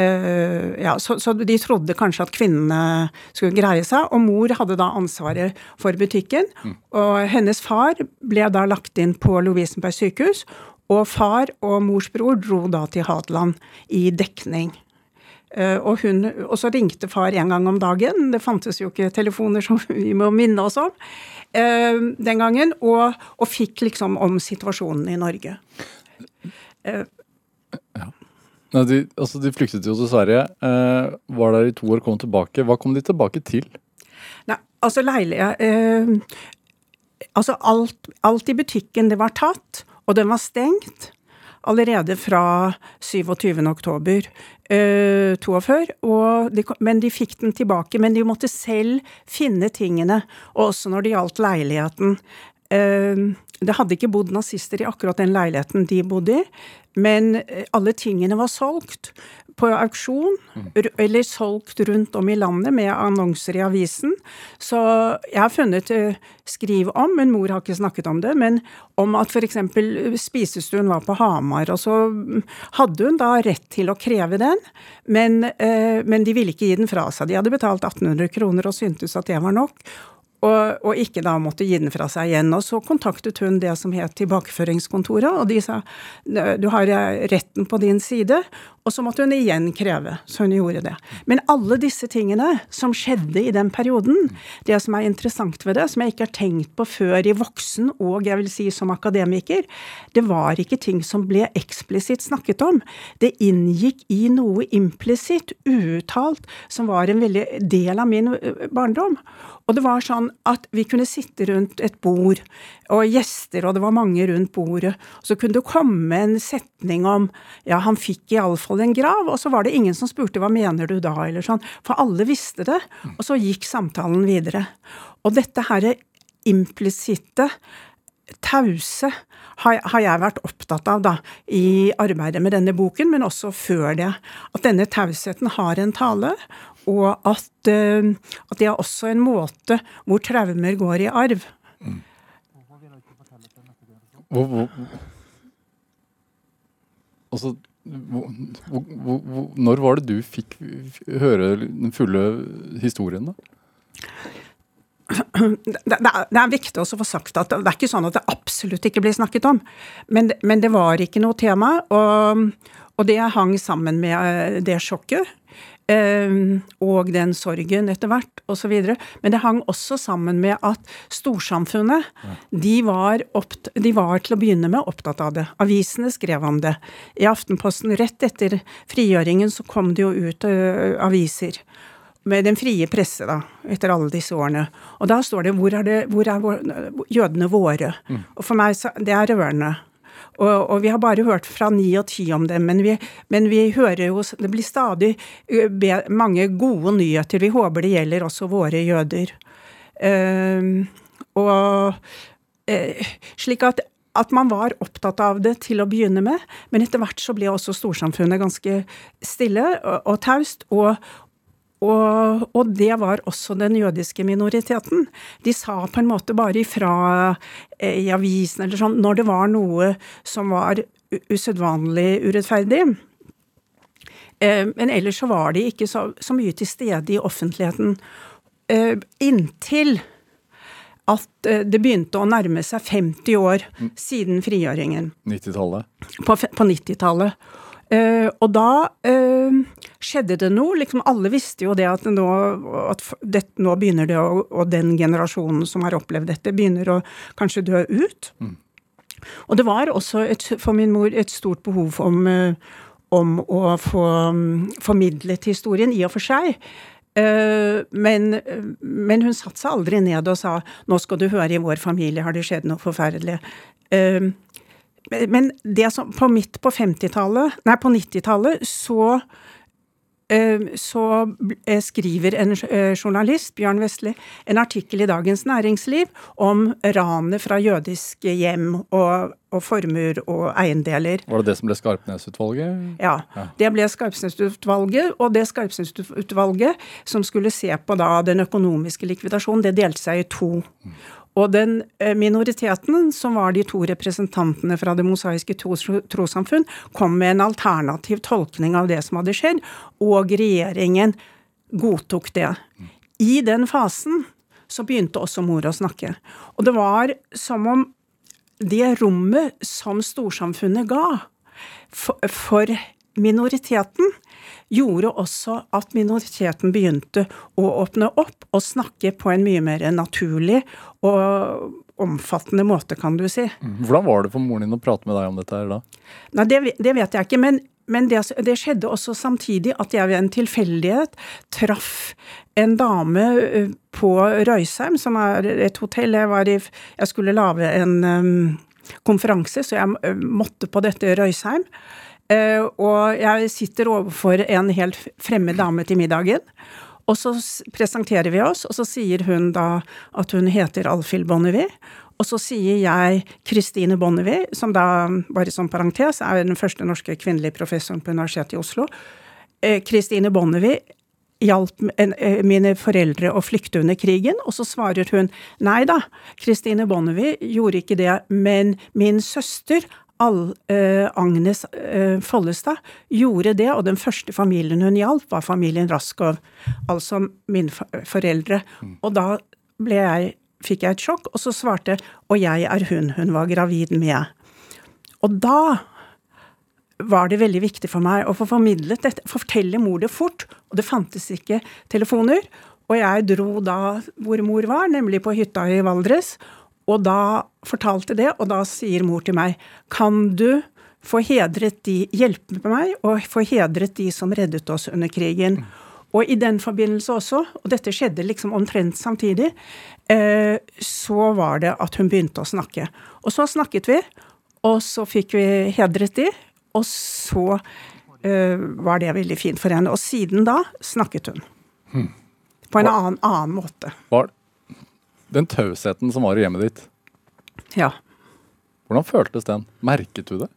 øh, ja, så, så, de trodde kanskje at kvinnene skulle greie seg, og mor hadde da ansvaret for butikken. Mm. Og hennes far ble da lagt inn på Lovisenberg sykehus, og far og mors bror dro da til Hadeland i dekning. Eh, og, hun, og, så ringte far en gang om dagen. Det fantes jo ikke telefoner som vi må minne oss om eh, den gangen. Og, og fikk liksom om situasjonen i Norge. Eh, ja. Nei, de, altså de flyktet jo til Sverige. Var der i to år, kom tilbake. Hva kom de tilbake til? Nei, altså leilige eh, Altså alt, alt i butikken, det var tatt, og den var stengt allerede fra 27. oktober uh, 42. De, men de fikk den tilbake. Men de måtte selv finne tingene, også når det gjaldt leiligheten. Uh, det hadde ikke bodd nazister i akkurat den leiligheten de bodde i, men eh, alle tingene var solgt på auksjon, eller solgt rundt om i landet med annonser i avisen. Så jeg har funnet eh, skriv om, men mor har ikke snakket om det, men om at f.eks. spisestuen var på Hamar, og så hadde hun da rett til å kreve den, men, eh, men de ville ikke gi den fra seg. De hadde betalt 1800 kroner og syntes at det var nok. Og, og, ikke da måtte gi den fra seg igjen. Og så kontaktet hun det som het tilbakeføringskontoret, og de sa du har retten på din side, og så måtte hun igjen kreve. Så hun gjorde det. Men alle disse tingene som skjedde i den perioden, det som er interessant ved det, som jeg ikke har tenkt på før i voksen og jeg vil si som akademiker, det var ikke ting som ble eksplisitt snakket om. Det inngikk i noe implisitt, uuttalt, som var en veldig del av min barndom. Og det var sånn at vi kunne sitte rundt et bord, og gjester, og det var mange rundt bordet, så kunne det komme en setning om ja, han fikk iallfall en grav, og så var det ingen som spurte hva mener du da, eller sånn, for alle visste det, og så gikk samtalen videre. Og dette herre implisitte, tause, har, jeg vært opptatt av da, i arbeidet med denne boken, men også før det. At denne tausheten har en tale, og at, uh, at, det er også en måte hvor traumer går i arv. Mm. Hvor, hvor, altså, når var det du fikk høre den fulle historien, da? Det, det, er viktig å få sagt at det er ikke sånn at det absolutt ikke blir snakket om. Men, men det var ikke noe tema, og, og det hang sammen med eh, det sjokket. Ehm, og den sorgen etter hvert, osv. Men det hang også sammen med at storsamfunnet, de var, de var til å begynne med opptatt av det. Avisene skrev om det. I Aftenposten rett etter frigjøringen så kom det jo ut uh, aviser. Med den frie presse, da, etter alle disse årene. Og da står det 'Hvor er, det, hvor er jødene våre?' Mm. Og for meg så Det er rørende. Og, og, vi har bare hørt fra ni og ti om dem, men vi, men vi hører jo Det blir stadig mange gode nyheter. Vi håper det gjelder også våre jøder. Uh, og uh, slik at, at man var opptatt av det til å begynne med, men etter hvert så ble også storsamfunnet ganske stille og, og taust. Og, og, og, det var også den jødiske minoriteten. De sa på en måte bare ifra eh, i avisen eller sånn når det var noe som var usedvanlig urettferdig. Eh, men ellers så var de ikke så, så mye til stede i offentligheten. Eh, inntil at det begynte å nærme seg 50 år siden frigjøringen 90-tallet. på, på 90-tallet. Eh, og da skjedde det noe. liksom Alle visste jo det at nå, at det, nå begynner det å Og den generasjonen som har opplevd dette, begynner å kanskje dø ut. Og det var også et, for min mor et stort behov om, eh, om å få mm, formidlet historien, i og for seg. Eh, Men, men hun satte seg aldri ned og sa 'nå skal du høre, i vår familie har det skjedd noe forferdelig'. Eh, men- det som på midt på 50-tallet, nei på 90-tallet, så så eh, skriver en eh, journalist, Bjørn Vestli, en artikkel i Dagens Næringsliv om ranet fra jødiske hjem og, og formuer og eiendeler. Var det det som ble Skarpnes-utvalget? Ja. Det ble Skarpsnes-utvalget, og det Skarpsnes-utvalget som skulle se på da den økonomiske likvidasjonen, det delte seg i to. Og den eh, minoriteten, som var de to representantene fra Det mosaiske tros- trossamfunn, kom med en alternativ tolkning av det som hadde skjedd, og regjeringen godtok det. I den fasen så begynte også mor å snakke. Og det var som om det rommet som storsamfunnet ga for, for minoriteten, gjorde også at minoriteten begynte å åpne opp og snakke på en mye mer naturlig og omfattende måte, kan du si. Hvordan var det for moren din å prate med deg om dette her da? Nei, det, det vet jeg ikke, men, men det, det skjedde også samtidig at jeg ved en tilfeldighet traff en dame eh, på Røysheim, som er et hotell. Jeg, var i, jeg skulle lage en um, konferanse, så jeg eh, måtte på dette Røysheim. Eh, og jeg sitter overfor en helt fremmed dame til middagen. Og så presenterer vi oss, og så sier hun da at hun heter Alfhild Bonnevie. Og så sier jeg Kristine Bonnevie, som da, bare som parentes, er den første norske kvinnelige professoren på Universitetet i Oslo. Eh, Kristine Bonnevie hjalp eh, mine foreldre å flykte under krigen, og så svarer hun nei da, Kristine Bonnevie gjorde ikke det, men min søster All, eh, Agnes eh, Follestad gjorde det, og den første familien hun hjalp, var familien Raskov, altså mine foreldre. Og da jeg, fikk jeg et sjokk, og så svarte og jeg er hun hun var gravid med. Og da var det veldig viktig for meg å få formidlet dette, fortelle mor det fort, og det fantes ikke telefoner. Og jeg dro da hvor mor var, nemlig på hytta i Valdres, og da fortalte det, og da sier mor til meg, kan du få hedret de, hjelpe meg og få hedret de som reddet oss under krigen. Og i den forbindelse også, og dette skjedde liksom omtrent samtidig, eh, så var det at hun begynte å snakke. Og så snakket vi, og så fikk vi hedret de, og så eh, var det veldig fint for henne. Og siden da snakket hun. På en annen, annen måte. Var den tausheten som var i hjemmet ditt, Ja. hvordan føltes den? Merket du det?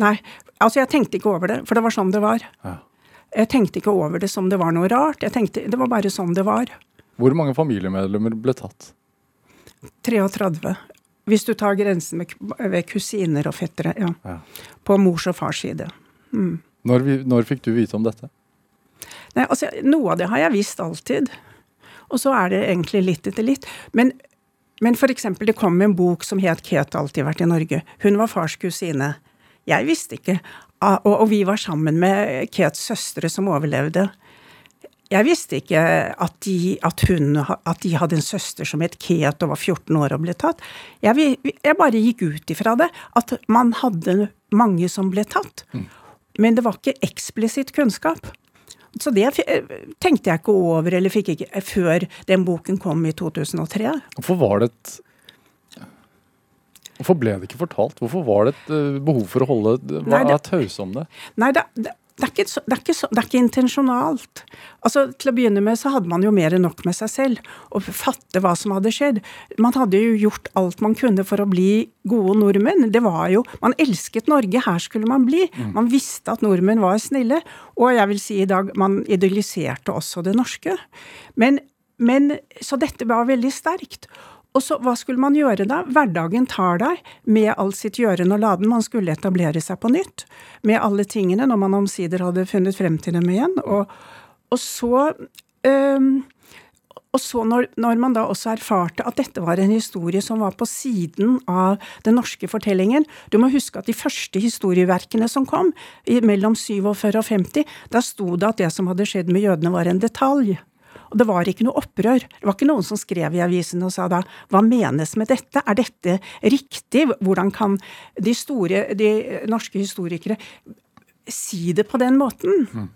Nei, altså jeg tenkte ikke over det, for det var sånn det var. Ja. Jeg tenkte ikke over det som det var noe rart. Jeg tenkte, Det var bare sånn det var. Hvor mange familiemedlemmer ble tatt? 33. Hvis du tar grensen med, ved kusiner og fettere. Ja. Ja. På mors og fars side. Når, vi, når fikk du vite om dette? Nei, altså, noe av det har jeg visst alltid. Og så er det egentlig litt etter litt. Men, men eksempel, det kom en bok som het 'Kate har alltid vært i Norge'. Hun var fars kusine. Jeg visste ikke. Og, og vi var sammen med Kates søstre som overlevde. Jeg visste ikke at de, at, hun, at de hadde en søster som het Ket og var 14 år og ble tatt. Jeg, jeg bare gikk ut ifra det, at man hadde mange som ble tatt. Men det var ikke eksplisitt kunnskap. Så det tenkte jeg ikke over, eller fikk ikke før den boken kom i 2003. Hvorfor var det et Hvorfor ble det ikke fortalt? Hvorfor var det et eh, behov for å holde Hva Nei, det- er tause om det? Nei, det, det, det, er ikke, så- det, er ikke så, det er ikke intensjonalt. Altså, Til å begynne med så hadde man jo mer enn nok med seg selv, og fatte hva som hadde skjedd. Man hadde jo gjort alt man kunne for å bli gode nordmenn. Det var jo, Man elsket Norge, her skulle man bli. Man visste at nordmenn var snille, og jeg vil si i dag man idealiserte også det norske. Men, men Så dette var veldig sterkt. Og så, hva skulle man gjøre da? Hverdagen tar deg med all sitt gjøren og laden. Man skulle etablere seg på nytt med alle tingene når man omsider hadde funnet frem til dem igjen. Og, og så øhm, og så når, når, man da også erfarte at dette var en historie som var på siden av den norske fortellingen Du må huske at de første historieverkene som kom, mellom 47 og 50, da sto det at det som hadde skjedd med jødene, var en detalj. Og det var ikke noe opprør. Det var ikke noen som skrev i avisen og sa da hva menes med dette, er dette riktig, hvordan kan de store, de norske historikere si det på den måten? Mm.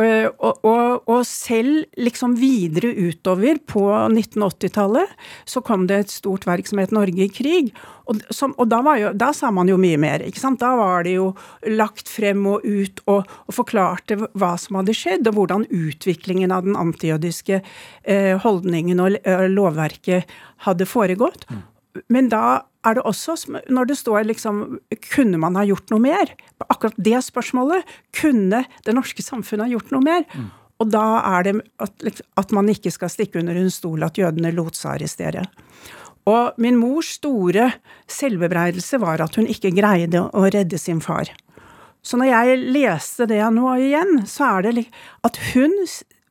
Eh, og, og, og, selv liksom videre utover på 1980-tallet så kom det et stort verk som het 'Norge i krig'. Og, som, og da, jo, da, sa man jo mye mer. ikke sant? Da var det jo lagt frem og ut og, og forklarte hva som hadde skjedd, og hvordan utviklingen av den antijødiske eh, holdningen og eh, lovverket hadde foregått. Mm. Men da er det også, når det står liksom Kunne man ha gjort noe mer? På akkurat det spørsmålet. Kunne det norske samfunnet ha gjort noe mer? Mm. Og da er det at, at, man ikke skal stikke under en stol at jødene lot seg arrestere. Og min mors store selvbebreidelse var at hun ikke greide å redde sin far. Så når jeg leste det nå igjen, så er det at hun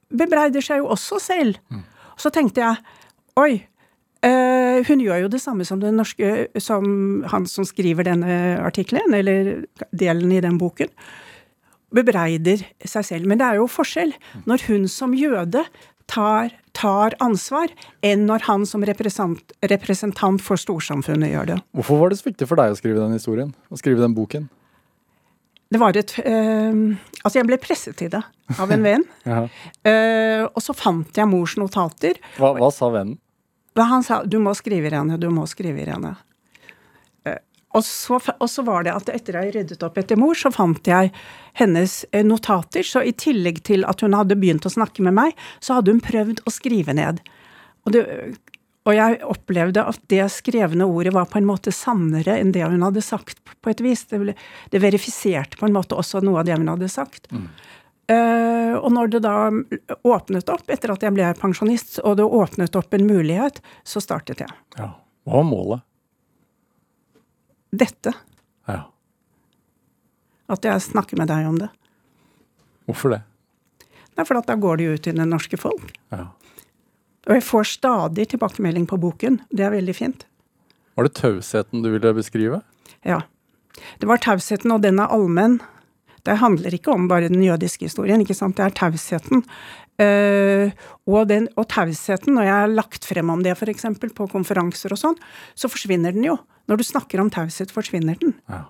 bebreider seg jo også selv. Mm. Så tenkte jeg oi, Uh, hun gjør jo det samme som, den norske, som han som skriver denne artikkelen, eller delen i den boken. Bebreider seg selv. Men det er jo forskjell når hun som jøde tar, tar ansvar, enn når han som representant, representant, for storsamfunnet gjør det. Hvorfor var det så viktig for deg å skrive den historien? Å skrive den boken? Det var et uh, Altså, jeg ble presset til det av en venn. uh, og så fant jeg mors notater. Hva, hva sa vennen? Han sa du må skrive Irene, du må skrive Irene. Eh, og så, og så, var det at etter jeg ryddet opp etter mor, så fant jeg hennes eh, notater. Så i tillegg til at hun hadde begynt å snakke med meg, så hadde hun prøvd å skrive ned. Og, det, og jeg opplevde at det skrevne ordet var på en måte sannere enn det hun hadde sagt, på et vis. Det, ble, det verifiserte på en måte også noe av det hun hadde sagt. Mm. Uh, og når det da åpnet opp, etter at jeg ble pensjonist, og det åpnet opp en mulighet, så startet jeg. Ja. Hva var målet? Dette. Ja. At jeg snakker med deg om det. Hvorfor det? Nei, for da går det jo ut til det norske folk. Ja. Og jeg får stadig tilbakemelding på boken. Det er veldig fint. Var det tausheten du ville beskrive? Ja. Det var tausheten, og den er allmenn. Det handler ikke om bare den jødiske historien, ikke sant? det er tausheten. Uh, og, den, og tausheten, når jeg har lagt frem om det f.eks. på konferanser og sånn, så forsvinner den jo. Når du snakker om taushet, forsvinner den. Ja.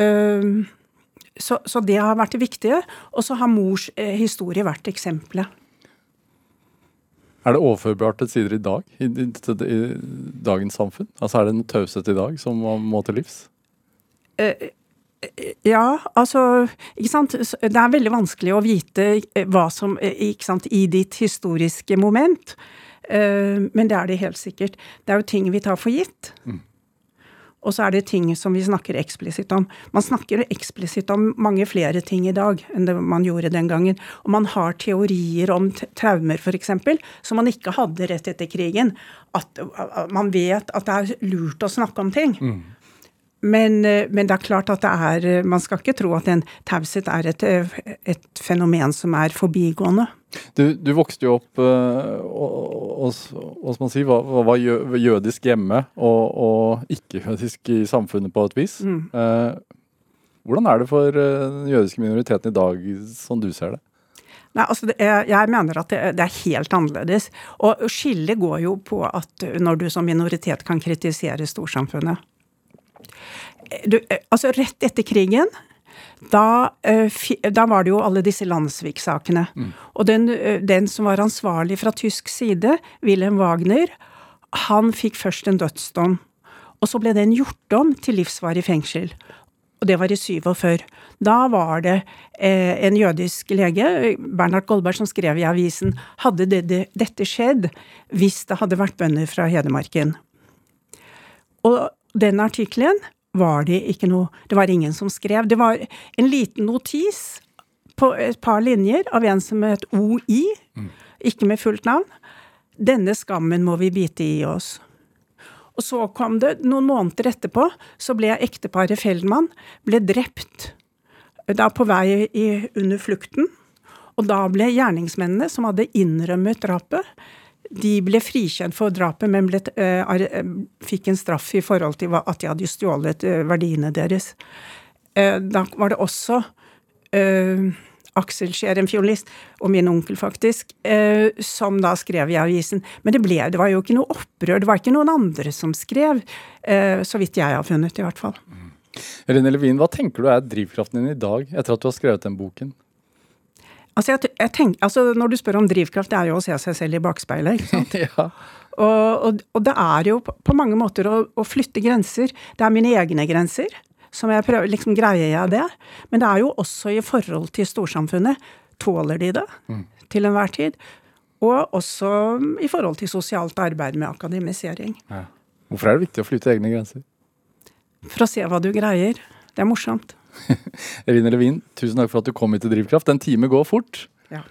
Uh, så, så, det har vært det viktige. Og så har mors uh, historie vært eksempelet. Er det overførbart til sider i dag, i, i, i, dagens samfunn? Altså Er det en taushet i dag som må til livs? Ja, altså ikke sant? Det er veldig vanskelig å vite eh, hva som eh, ikke sant, I ditt historiske moment. Eh, men det er det helt sikkert. Det er jo ting vi tar for gitt. Mm. Og så er det ting som vi snakker eksplisitt om. Man snakker eksplisitt om mange flere ting i dag enn det man gjorde den gangen. Og man har teorier om traumer, f.eks., som man ikke hadde rett etter krigen. At man vet at det er lurt å snakke om ting. Mm. Men, eh, men, det er klart at det er eh, Man skal ikke tro at en taushet er et, eh, et, fenomen som er forbigående. Du, du vokste jo opp og, og, og, som man sier, var, var jødisk hjemme og, og ikke-jødisk i samfunnet på et vis. Mm. hvordan er det for den jødiske minoriteten i dag, som du ser det? Nei, altså er, Jeg mener at det, det, er helt annerledes. Og skillet går jo på at når du som minoritet kan kritisere storsamfunnet du, eh, altså rett etter krigen da, eh, da, var det jo alle disse landssviksakene. Mm. Og den, eh, den, som var ansvarlig fra tysk side, Wilhelm Wagner, han fikk først en dødsdom. Og så ble den gjort om til livsvarig fengsel. Og det var i 47. Da var det eh, en jødisk lege, Bernhard Goldberg, som skrev i avisen hadde det, det, dette skjedd hvis det hadde vært bønder fra Hedmarken. Og den artikkelen var det ikke noe Det var ingen som skrev. Det var en liten notis på et par linjer av en som het OI, ikke med fullt navn. Denne skammen må vi bite i oss. Og så kom det, noen måneder etterpå, så ble ekteparet Feldmann ble drept da på vei i, under flukten. Og da ble gjerningsmennene som hadde innrømmet drapet, de ble frikjent for drapet, men ble, uh, fikk en straff i forhold til at de hadde stjålet uh, verdiene deres. Da var det også Aksel Skjer, en fiolinist, og min onkel faktisk, som da skrev i avisen. Men det, ble, det var jo ikke noe opprør, det var ikke noen andre som skrev. så vidt jeg har funnet, i hvert fall. Mm. Rene Levin, hva tenker du er drivkraften din i dag, etter at du har skrevet den boken? Altså, jeg, jeg tenker, altså, Når du spør om drivkraft, det er jo å se seg selv i bakspeilet. ikke sant? ja. og, og, og, det er jo på mange måter å, å, flytte grenser. Det er mine egne grenser. som jeg prøver, liksom Greier jeg det? Men det er jo også i forhold til storsamfunnet. Tåler de det mm. til enhver tid? Og også i forhold til sosialt arbeid med akademisering. Ja. Hvorfor er det viktig å flytte egne grenser? For å se hva du greier. Det er morsomt. Eline Levin, tusen takk for at du kom hit til Drivkraft. En time går fort. Ja.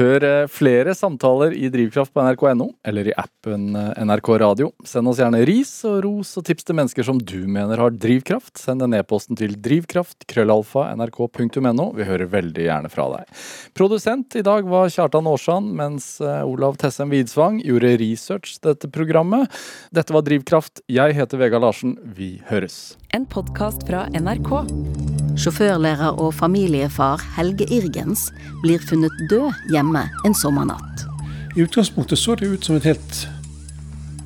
Hør eh, flere samtaler i Drivkraft på nrk.no, eller i appen eh, NRK Radio. Send oss gjerne ris og ros og tips til mennesker som du mener har drivkraft. Send en e-posten til drivkraft, krøllalfa, nrk.no. Vi hører veldig gjerne fra deg. Produsent i dag var Kjartan Aarsand, mens eh, Olav Tessem Widsvang gjorde research dette programmet. Dette var Drivkraft. Jeg heter Vega Larsen. Vi høres. En podkast fra NRK. Sjåførlærer og familiefar Helge Irgens blir funnet død hjemme en sommernatt. I utgangspunktet så det ut som et helt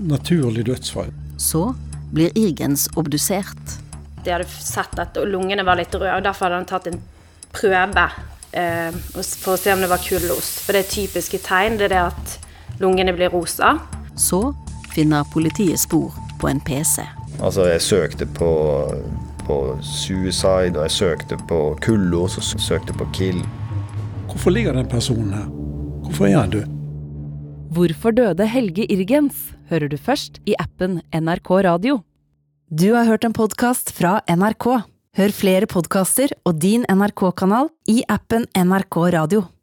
naturlig dødsfall. Så blir Irgens obdusert. De hadde sett at lungene var litt røde, og derfor hadde han tatt en prøve eh, for å se om det var kullost. For det er typiske tegn, det er det at lungene blir rosa. Så finner politiet spor på en PC. Altså, jeg søkte på på suicide, og jeg søkte på kullo, så søkte på kill. Hvorfor ligger den personen her? Hvorfor er han død? Hvorfor døde Helge Irgens hører du først i appen NRK Radio. Du har hørt en podkast fra NRK. Hør flere podkaster og din NRK-kanal i appen NRK Radio.